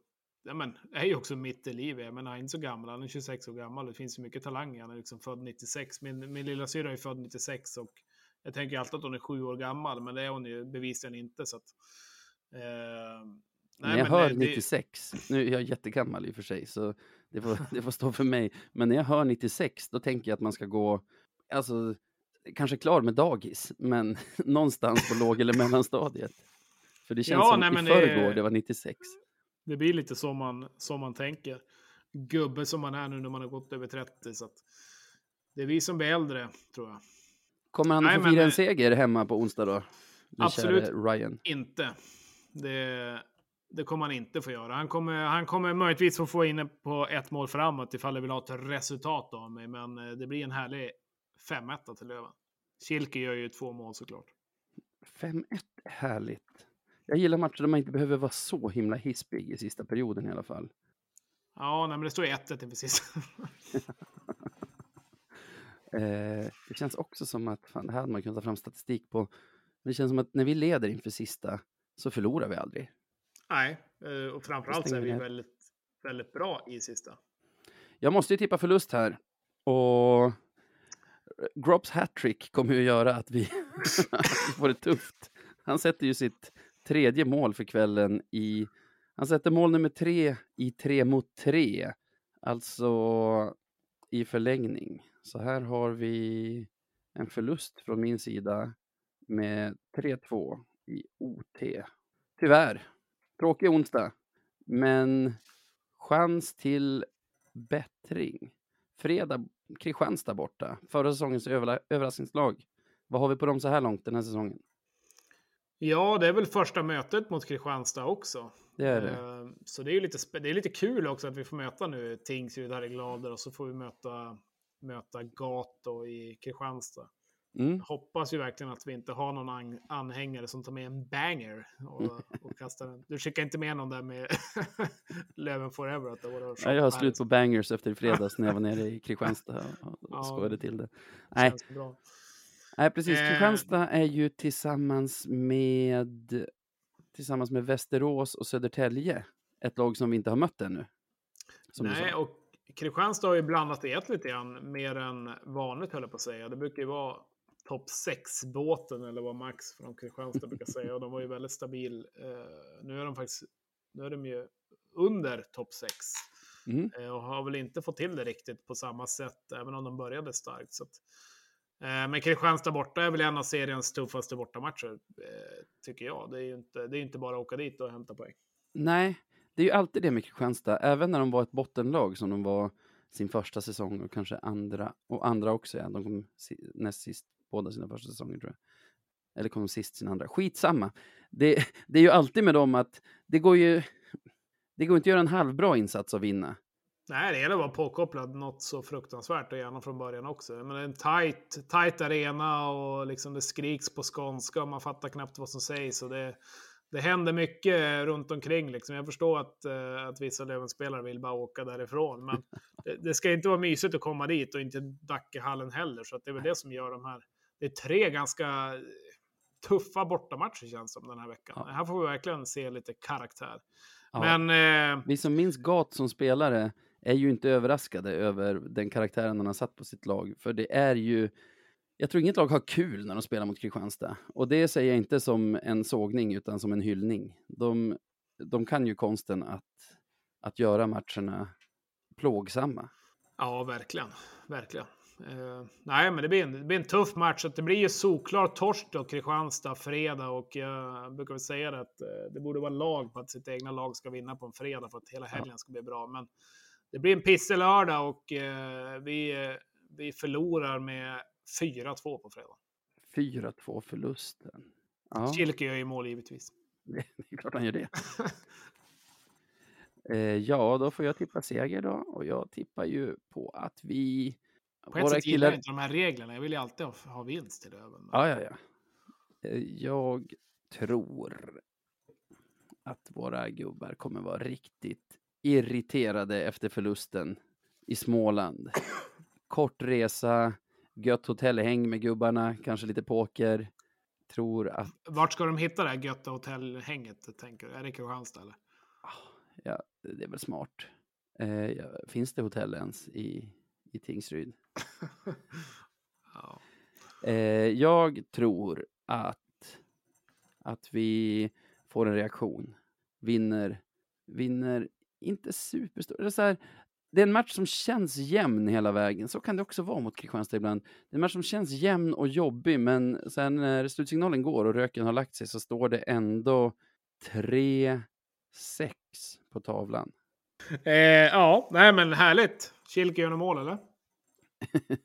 ja, men, är ju också mitt i livet. Men han är inte så gammal. Han är 26 år gammal. Det finns ju mycket talang. Han är liksom född 96. Min, min lilla syra är född 96. Och jag tänker alltid att hon är sju år gammal. Men det är hon ju bevisligen inte. Så att, eh, När nej, jag men hör det- det- 96, nu är jag jättegammal i och för sig, så det får, det får stå för mig. Men när jag hör 96, då tänker jag att man ska gå, alltså, kanske klar med dagis, men någonstans på låg eller mellanstadiet. För det känns Ja, som nej, i men det- förrgår, det var 96. Det blir lite så man, som man tänker. Gubbe som man är nu när man har gått över 30. Så det är vi som blir äldre, tror jag. Kommer han Nej, att få fira en eh, seger hemma på onsdag då? Absolut. Ryan. Inte. Det, det kommer han inte få göra. Han kommer, han kommer möjligtvis få få in på ett mål framåt ifall det vill ha ett resultat av mig. Men eh, det blir en härlig 5-1 till Löven. Kilke gör ju två mål såklart. 5-1, härligt. Jag gillar matcher där man inte behöver vara så himla hispig i sista perioden i alla fall. Ja, nej, men det står ju 1-1 inför sista. Eh, det känns också som att, fan, det här hade man kunnat ta fram statistik på. Men det känns som att när vi leder inför sista så förlorar vi aldrig. nej, eh, och framförallt så är vi ner. väldigt, väldigt bra i sista. Jag måste ju tippa förlust här. Och Grops hattrick kommer ju göra att vi får det tufft. Han sätter ju sitt tredje mål för kvällen i... Han sätter mål nummer tre i tre mot tre. Alltså i förlängning. Så här har vi en förlust från min sida med 3-2 i OT. Tyvärr. Tråkig onsdag. Men chans till bättring. Fredag, Kristianstad borta. Förra säsongens överla- överraskningslag. Vad har vi på dem så här långt den här säsongen? Ja, det är väl första mötet mot Kristianstad också. Det är det. Eh, Så det är lite, det är lite kul också att vi får möta nu Tingsryd här i Glader och så får vi möta, möta Gato i Kristianstad. Mm. Hoppas ju verkligen att vi inte har någon an- anhängare som tar med en banger och, och kastar den. Du skickar inte med någon där med Löven Forever? Att det var Ja, jag har slut på bangers efter i fredags när jag var nere i Kristianstad och Ja. skojade till det. Nej. Nej precis. Eh. Kristianstad är ju tillsammans med, tillsammans med Västerås och Södertälje ett lag som vi inte har mött ännu. Nej, och Kristianstad har ju blandat i ett lite grann mer än vanligt höll jag på att säga. Det brukar ju vara topp 6-båten eller vad Max från Kristianstad brukar säga. Och de var ju väldigt stabil. Eh, nu är de faktiskt nu är de ju under topp 6. Mm. Eh, och har väl inte fått till det riktigt på samma sätt, även om de började starkt. Så att, Eh, men Kristianstad borta är väl en av seriens tuffaste bortamatcher, eh, tycker jag. Det är ju inte, det är inte bara att åka dit och hämta poäng. Nej, det är ju alltid det med Kristianstad, även när de var ett bottenlag som de var sin första säsong och kanske andra, och andra också, ja. De kom si, näst sist båda sina första säsonger tror jag. Eller kom de sist sin andra. Skitsamma. Det, det är ju alltid med dem att det går ju, det går inte att göra en halvbra insats och vinna. Nej, det gäller att vara påkopplad något så fruktansvärt och gärna från början också. Men det är en tight, tight arena och liksom det skriks på skånska och man fattar knappt vad som sägs. Och det, det händer mycket runt omkring. Liksom. Jag förstår att, eh, att vissa Lövenspelare vill bara åka därifrån. Men det, det ska inte vara mysigt att komma dit och inte Dackehallen heller. Så det är väl det som gör de här. Det är tre ganska tuffa bortamatcher känns som den här veckan. Ja. Här får vi verkligen se lite karaktär. Ja. Men eh, Vi som minns Gat som spelare är ju inte överraskade över den karaktären han har satt på sitt lag. För det är ju, jag tror inget lag har kul när de spelar mot Kristianstad. Och det säger jag inte som en sågning utan som en hyllning. De, de kan ju konsten att, att göra matcherna plågsamma. ja, verkligen. Verkligen. Eh, nej, men det blir, en, det blir en tuff match. Så det blir ju såklart torsk då, Kristianstad, fredag. Och jag brukar väl säga att eh, det borde vara lag på att sitt egna lag ska vinna på en fredag för att hela helgen ska bli bra. Men det blir en pissig lördag och eh, vi, eh, vi förlorar med 4-2 på fredag. 4-2 förlusten. Ja, Kilke gör ju mål givetvis. det är klart han gör det. Eh, ja, då får jag tippa seger då. Och jag tippar ju på att vi... På ett sätt gillar jag inte de här reglerna. Jag vill ju alltid ha, ha vinst till Löven. Ja, ja, ja. Jag tror att våra gubbar kommer vara riktigt irriterade efter förlusten i Småland. Kort resa, gött hotellhäng med gubbarna, kanske lite poker. Tror att, Vart ska de hitta det här götta hotellhänget, tänker du? Är det Kristianstad eller? ja, det är väl smart. Eh, ja, finns det hotell ens i, i Tingsryd? ja. Eh, jag tror att, att vi får en reaktion. Vinner, vinner inte superstor. Det är, så här, det är en match som känns jämn hela vägen. Så kan det också vara mot Kristianstad ibland. Det är en match som känns jämn och jobbig, men sen när slutsignalen går och röken har lagt sig så står det ändå 3-6 på tavlan. Eh, ja, nej men härligt. Kilke gör några mål eller?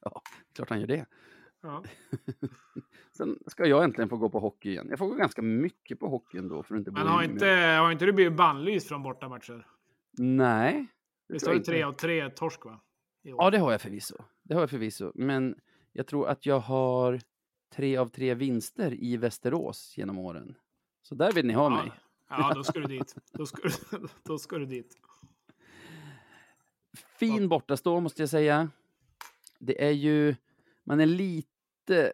ja, klart han gör det. Ja. Sen ska jag äntligen få gå på hockey igen. Jag får gå ganska mycket på hockey ändå. För att inte Men har inte, har inte du blivit bannlyst från bortamatcher? Nej. det jag du tre av tre torsk va? Ja, det har jag förvisso. Det har jag förvisso. Men jag tror att jag har tre av tre vinster i Västerås genom åren. Så där vill ni ha mig. Ja, då ska du dit. Då ska, du- då ska du dit. Fin bortastå måste jag säga. Det är ju, man är lite,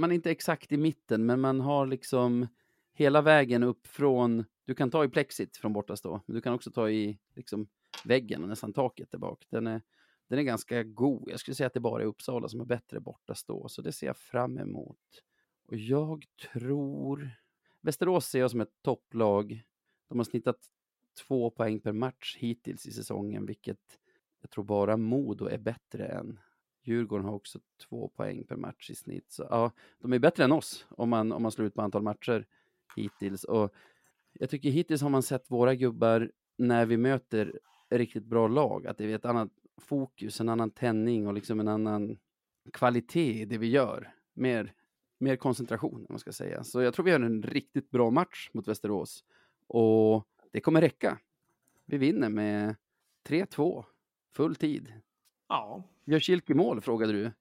man är inte exakt i mitten, men man har liksom hela vägen upp från, du kan ta i plexit från bortastå, men du kan också ta i liksom väggen och nästan taket där bak. Den är, den är ganska god. Jag skulle säga att det bara är Uppsala som är bättre bortastå, så det ser jag fram emot. Och jag tror, Västerås ser jag som ett topplag. De har snittat två poäng per match hittills i säsongen, vilket jag tror bara Modo är bättre än. Djurgården har också två poäng per match i snitt. Så ja, de är bättre än oss om man, om man slår ut på antal matcher hittills. Och jag tycker hittills har man sett våra gubbar när vi möter riktigt bra lag, att det är ett annat fokus, en annan tändning och liksom en annan kvalitet i det vi gör. Mer, mer koncentration, om man ska säga. Så jag tror vi har en riktigt bra match mot Västerås. Och det kommer räcka. Vi vinner med 3-2, full tid. Ja, Gör Kilke mål, frågade du.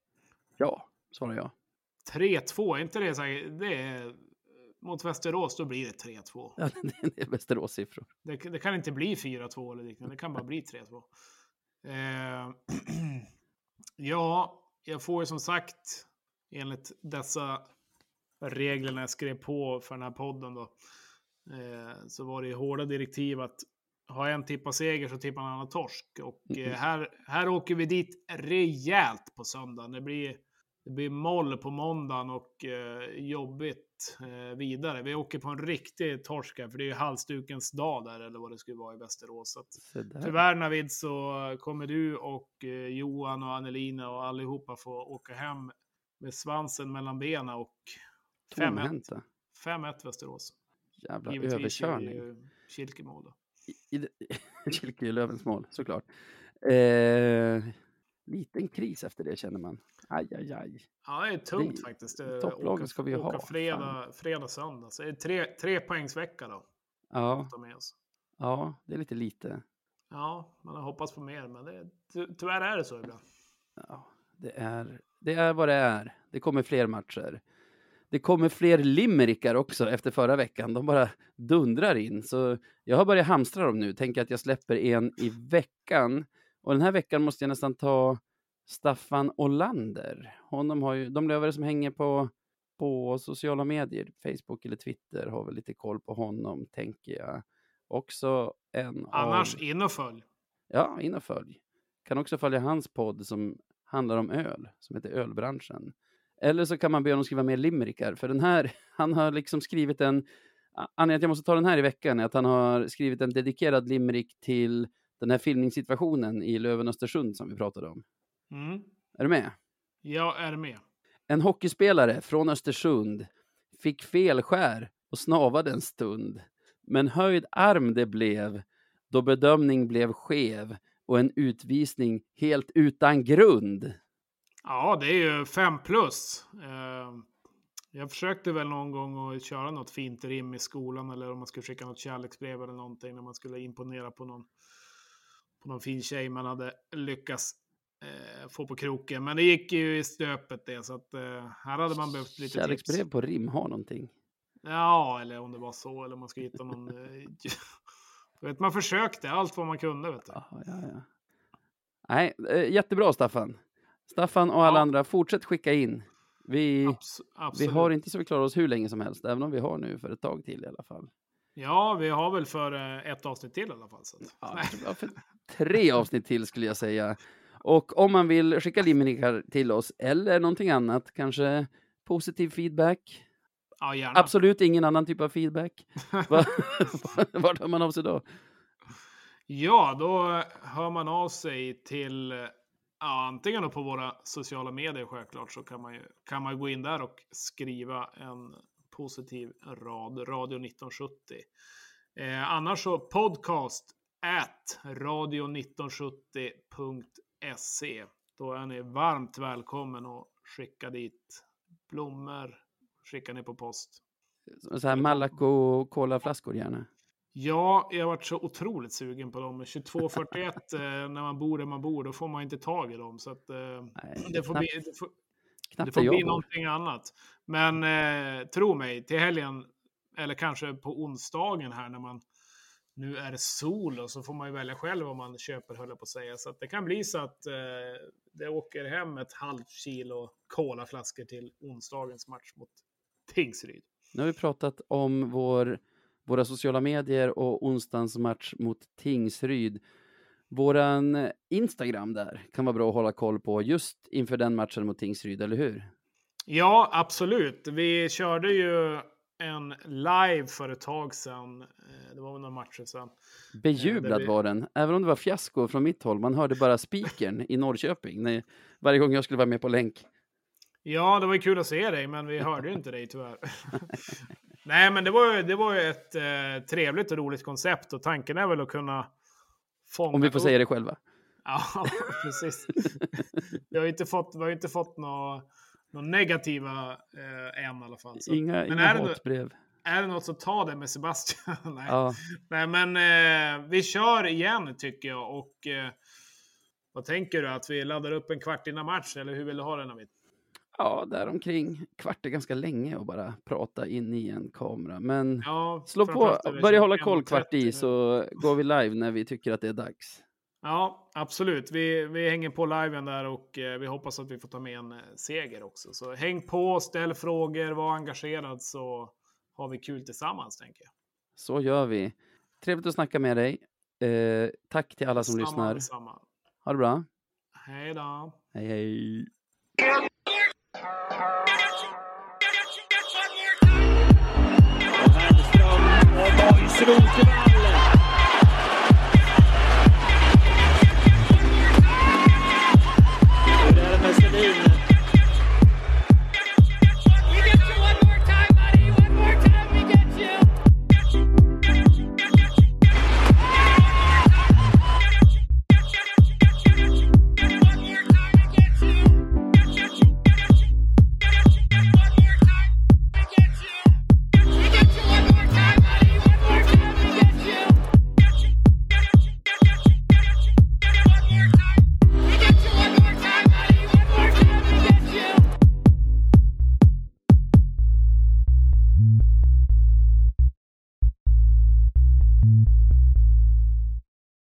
Ja, svarar jag. 3-2, är inte det så här, det är, mot Västerås, då blir det 3-2. Ja, det är Västerås-siffror. Det, det kan inte bli 4-2 eller liknande, det kan bara bli 3-2. Eh, ja, jag får ju som sagt, enligt dessa regler när jag skrev på för den här podden då, eh, så var det hårda direktiv att har en tippat seger så tippar en annan torsk. Och eh, här, här åker vi dit rejält på söndagen. Det blir, det blir moll på måndagen och eh, jobbigt eh, vidare. Vi åker på en riktig torsk här, för det är ju halsdukens dag där, eller vad det skulle vara i Västerås. Så att. Tyvärr Navid så kommer du och eh, Johan och Annelina och allihopa få åka hem med svansen mellan benen och 5-1. Tomhänta. 5-1 Västerås. Jävla Givetvis överkörning. ju Kilke mål då. I, i, det- Kilke är Lövens mål, såklart. Eh, liten kris efter det känner man. Aj, aj, aj. Ja, det är tungt Det- faktiskt. Eh, topplagen åka- ska vi åka ha, Fredag, fredag, söndag. Så det är tre, tre poängsvecka då. Ja, ja, det är lite lite. Ja, man har hoppats på mer, men det, ty, tyvärr är det så ibland. Ja, det är, det är vad det är. Det kommer fler matcher. Det kommer fler limerickar också efter förra veckan. De bara dundrar in. Så jag har börjat hamstra dem nu. Tänker att jag släpper en i veckan. Och den här veckan måste jag nästan ta Staffan Olander. Honom har ju, de lövare som hänger på, på sociala medier, Facebook eller Twitter, har väl lite koll på honom, tänker jag. Också en Annars av... in och följ. Ja, in och följ. Kan också följa hans podd som handlar om öl, som heter Ölbranschen. Eller så kan man be honom skriva mer limerickar, för den här, han har liksom skrivit en... Anledningen att jag måste ta den här i veckan är att han har skrivit en dedikerad limerick till den här filmningssituationen i Löven-Östersund som vi pratade om. Mm. Är du med? Jag är med. En hockeyspelare från Östersund fick felskär och snavade en stund. Men höjd arm det blev då bedömning blev skev och en utvisning helt utan grund. Ja, det är ju fem plus. Eh, jag försökte väl någon gång att köra något fint rim i skolan eller om man skulle skicka något kärleksbrev eller någonting när man skulle imponera på någon, på någon fin tjej man hade lyckats eh, få på kroken. Men det gick ju i stöpet det, så att eh, här hade man behövt lite Kärleksbrev tips. på rim har någonting. Ja, eller om det var så, eller om man ska hitta någon... Eh, vet, man försökte allt vad man kunde, vet du. Ja, ja, ja. Nej, jättebra Staffan. Staffan och alla Ja. andra, fortsätt skicka in. Vi, Abs- vi har inte så vi klarar oss hur länge som helst, även om vi har nu för ett tag till i alla fall. Ja, vi har väl för eh, ett avsnitt till i alla fall. Så. Ja, för tre avsnitt till skulle jag säga. Och om man vill skicka limerickar till oss eller någonting annat, kanske positiv feedback. Ja, gärna. Absolut ingen annan typ av feedback. Va- Vart hör man av sig då? Ja, då hör man av sig till ja, antingen då på våra sociala medier självklart så kan man ju kan man gå in där och skriva en positiv rad, Radio 1970. Eh, annars så podcast at radio1970.se. Då är ni varmt välkommen och skicka dit blommor, skickar ni på post. Så här Malaco colaflaskor gärna. Ja, jag har varit så otroligt sugen på dem. 2241 eh, när man bor där man bor, då får man inte tag i dem. Så att, eh, Nej, det får, knappt, bli, det får, det får bli någonting annat. Men eh, tro mig, till helgen, eller kanske på onsdagen här när man nu är det sol och så får man ju välja själv vad man köper, höll jag på att säga. Så att det kan bli så att eh, det åker hem ett halvt kilo colaflaskor till onsdagens match mot Tingsryd. Nu har vi pratat om vår, våra sociala medier och onsdagens match mot Tingsryd. Våran Instagram där kan vara bra att hålla koll på just inför den matchen mot Tingsryd, eller hur? Ja, absolut. Vi körde ju en live för ett tag sedan. Eh, Det var väl några matcher sedan. Bejublad vi- var den, även om det var fiasko från mitt håll. Man hörde bara spikern i Norrköping när, varje gång jag skulle vara med på länk. Ja, det var ju kul att se dig, men vi hörde ju inte dig tyvärr. Nej, men det var ju, det var ju ett eh, trevligt och roligt koncept och tanken är väl att kunna fånga Om vi får upp- säga det själva. Ja, precis. vi har ju inte fått, vi har inte fått några några negativa eh, än i alla fall. Så, Inga, men inga är det, nå- hatbrev. är det något så ta det med Sebastian. Nej. Ja, Nej, men eh, vi kör igen tycker jag. Och eh, vad tänker du? Att vi laddar upp en kvart innan match? Eller hur vill du ha det Navid? Ja, däromkring. Kvart är ganska länge att bara prata in i en kamera. Men Ja, slå på, börja hålla koll 1.30 kvart i så går vi live när vi tycker att det är dags. Ja, absolut. Vi, vi hänger på liven där och eh, vi hoppas att vi får ta med en eh, seger också. Så häng på, ställ frågor, var engagerad så har vi kul tillsammans tänker jag. Så gör vi. Trevligt att snacka med dig. Eh, tack till alla som Samma, lyssnar. Samma. Ha det bra. Hej då. Hej hej. Behind the stone, more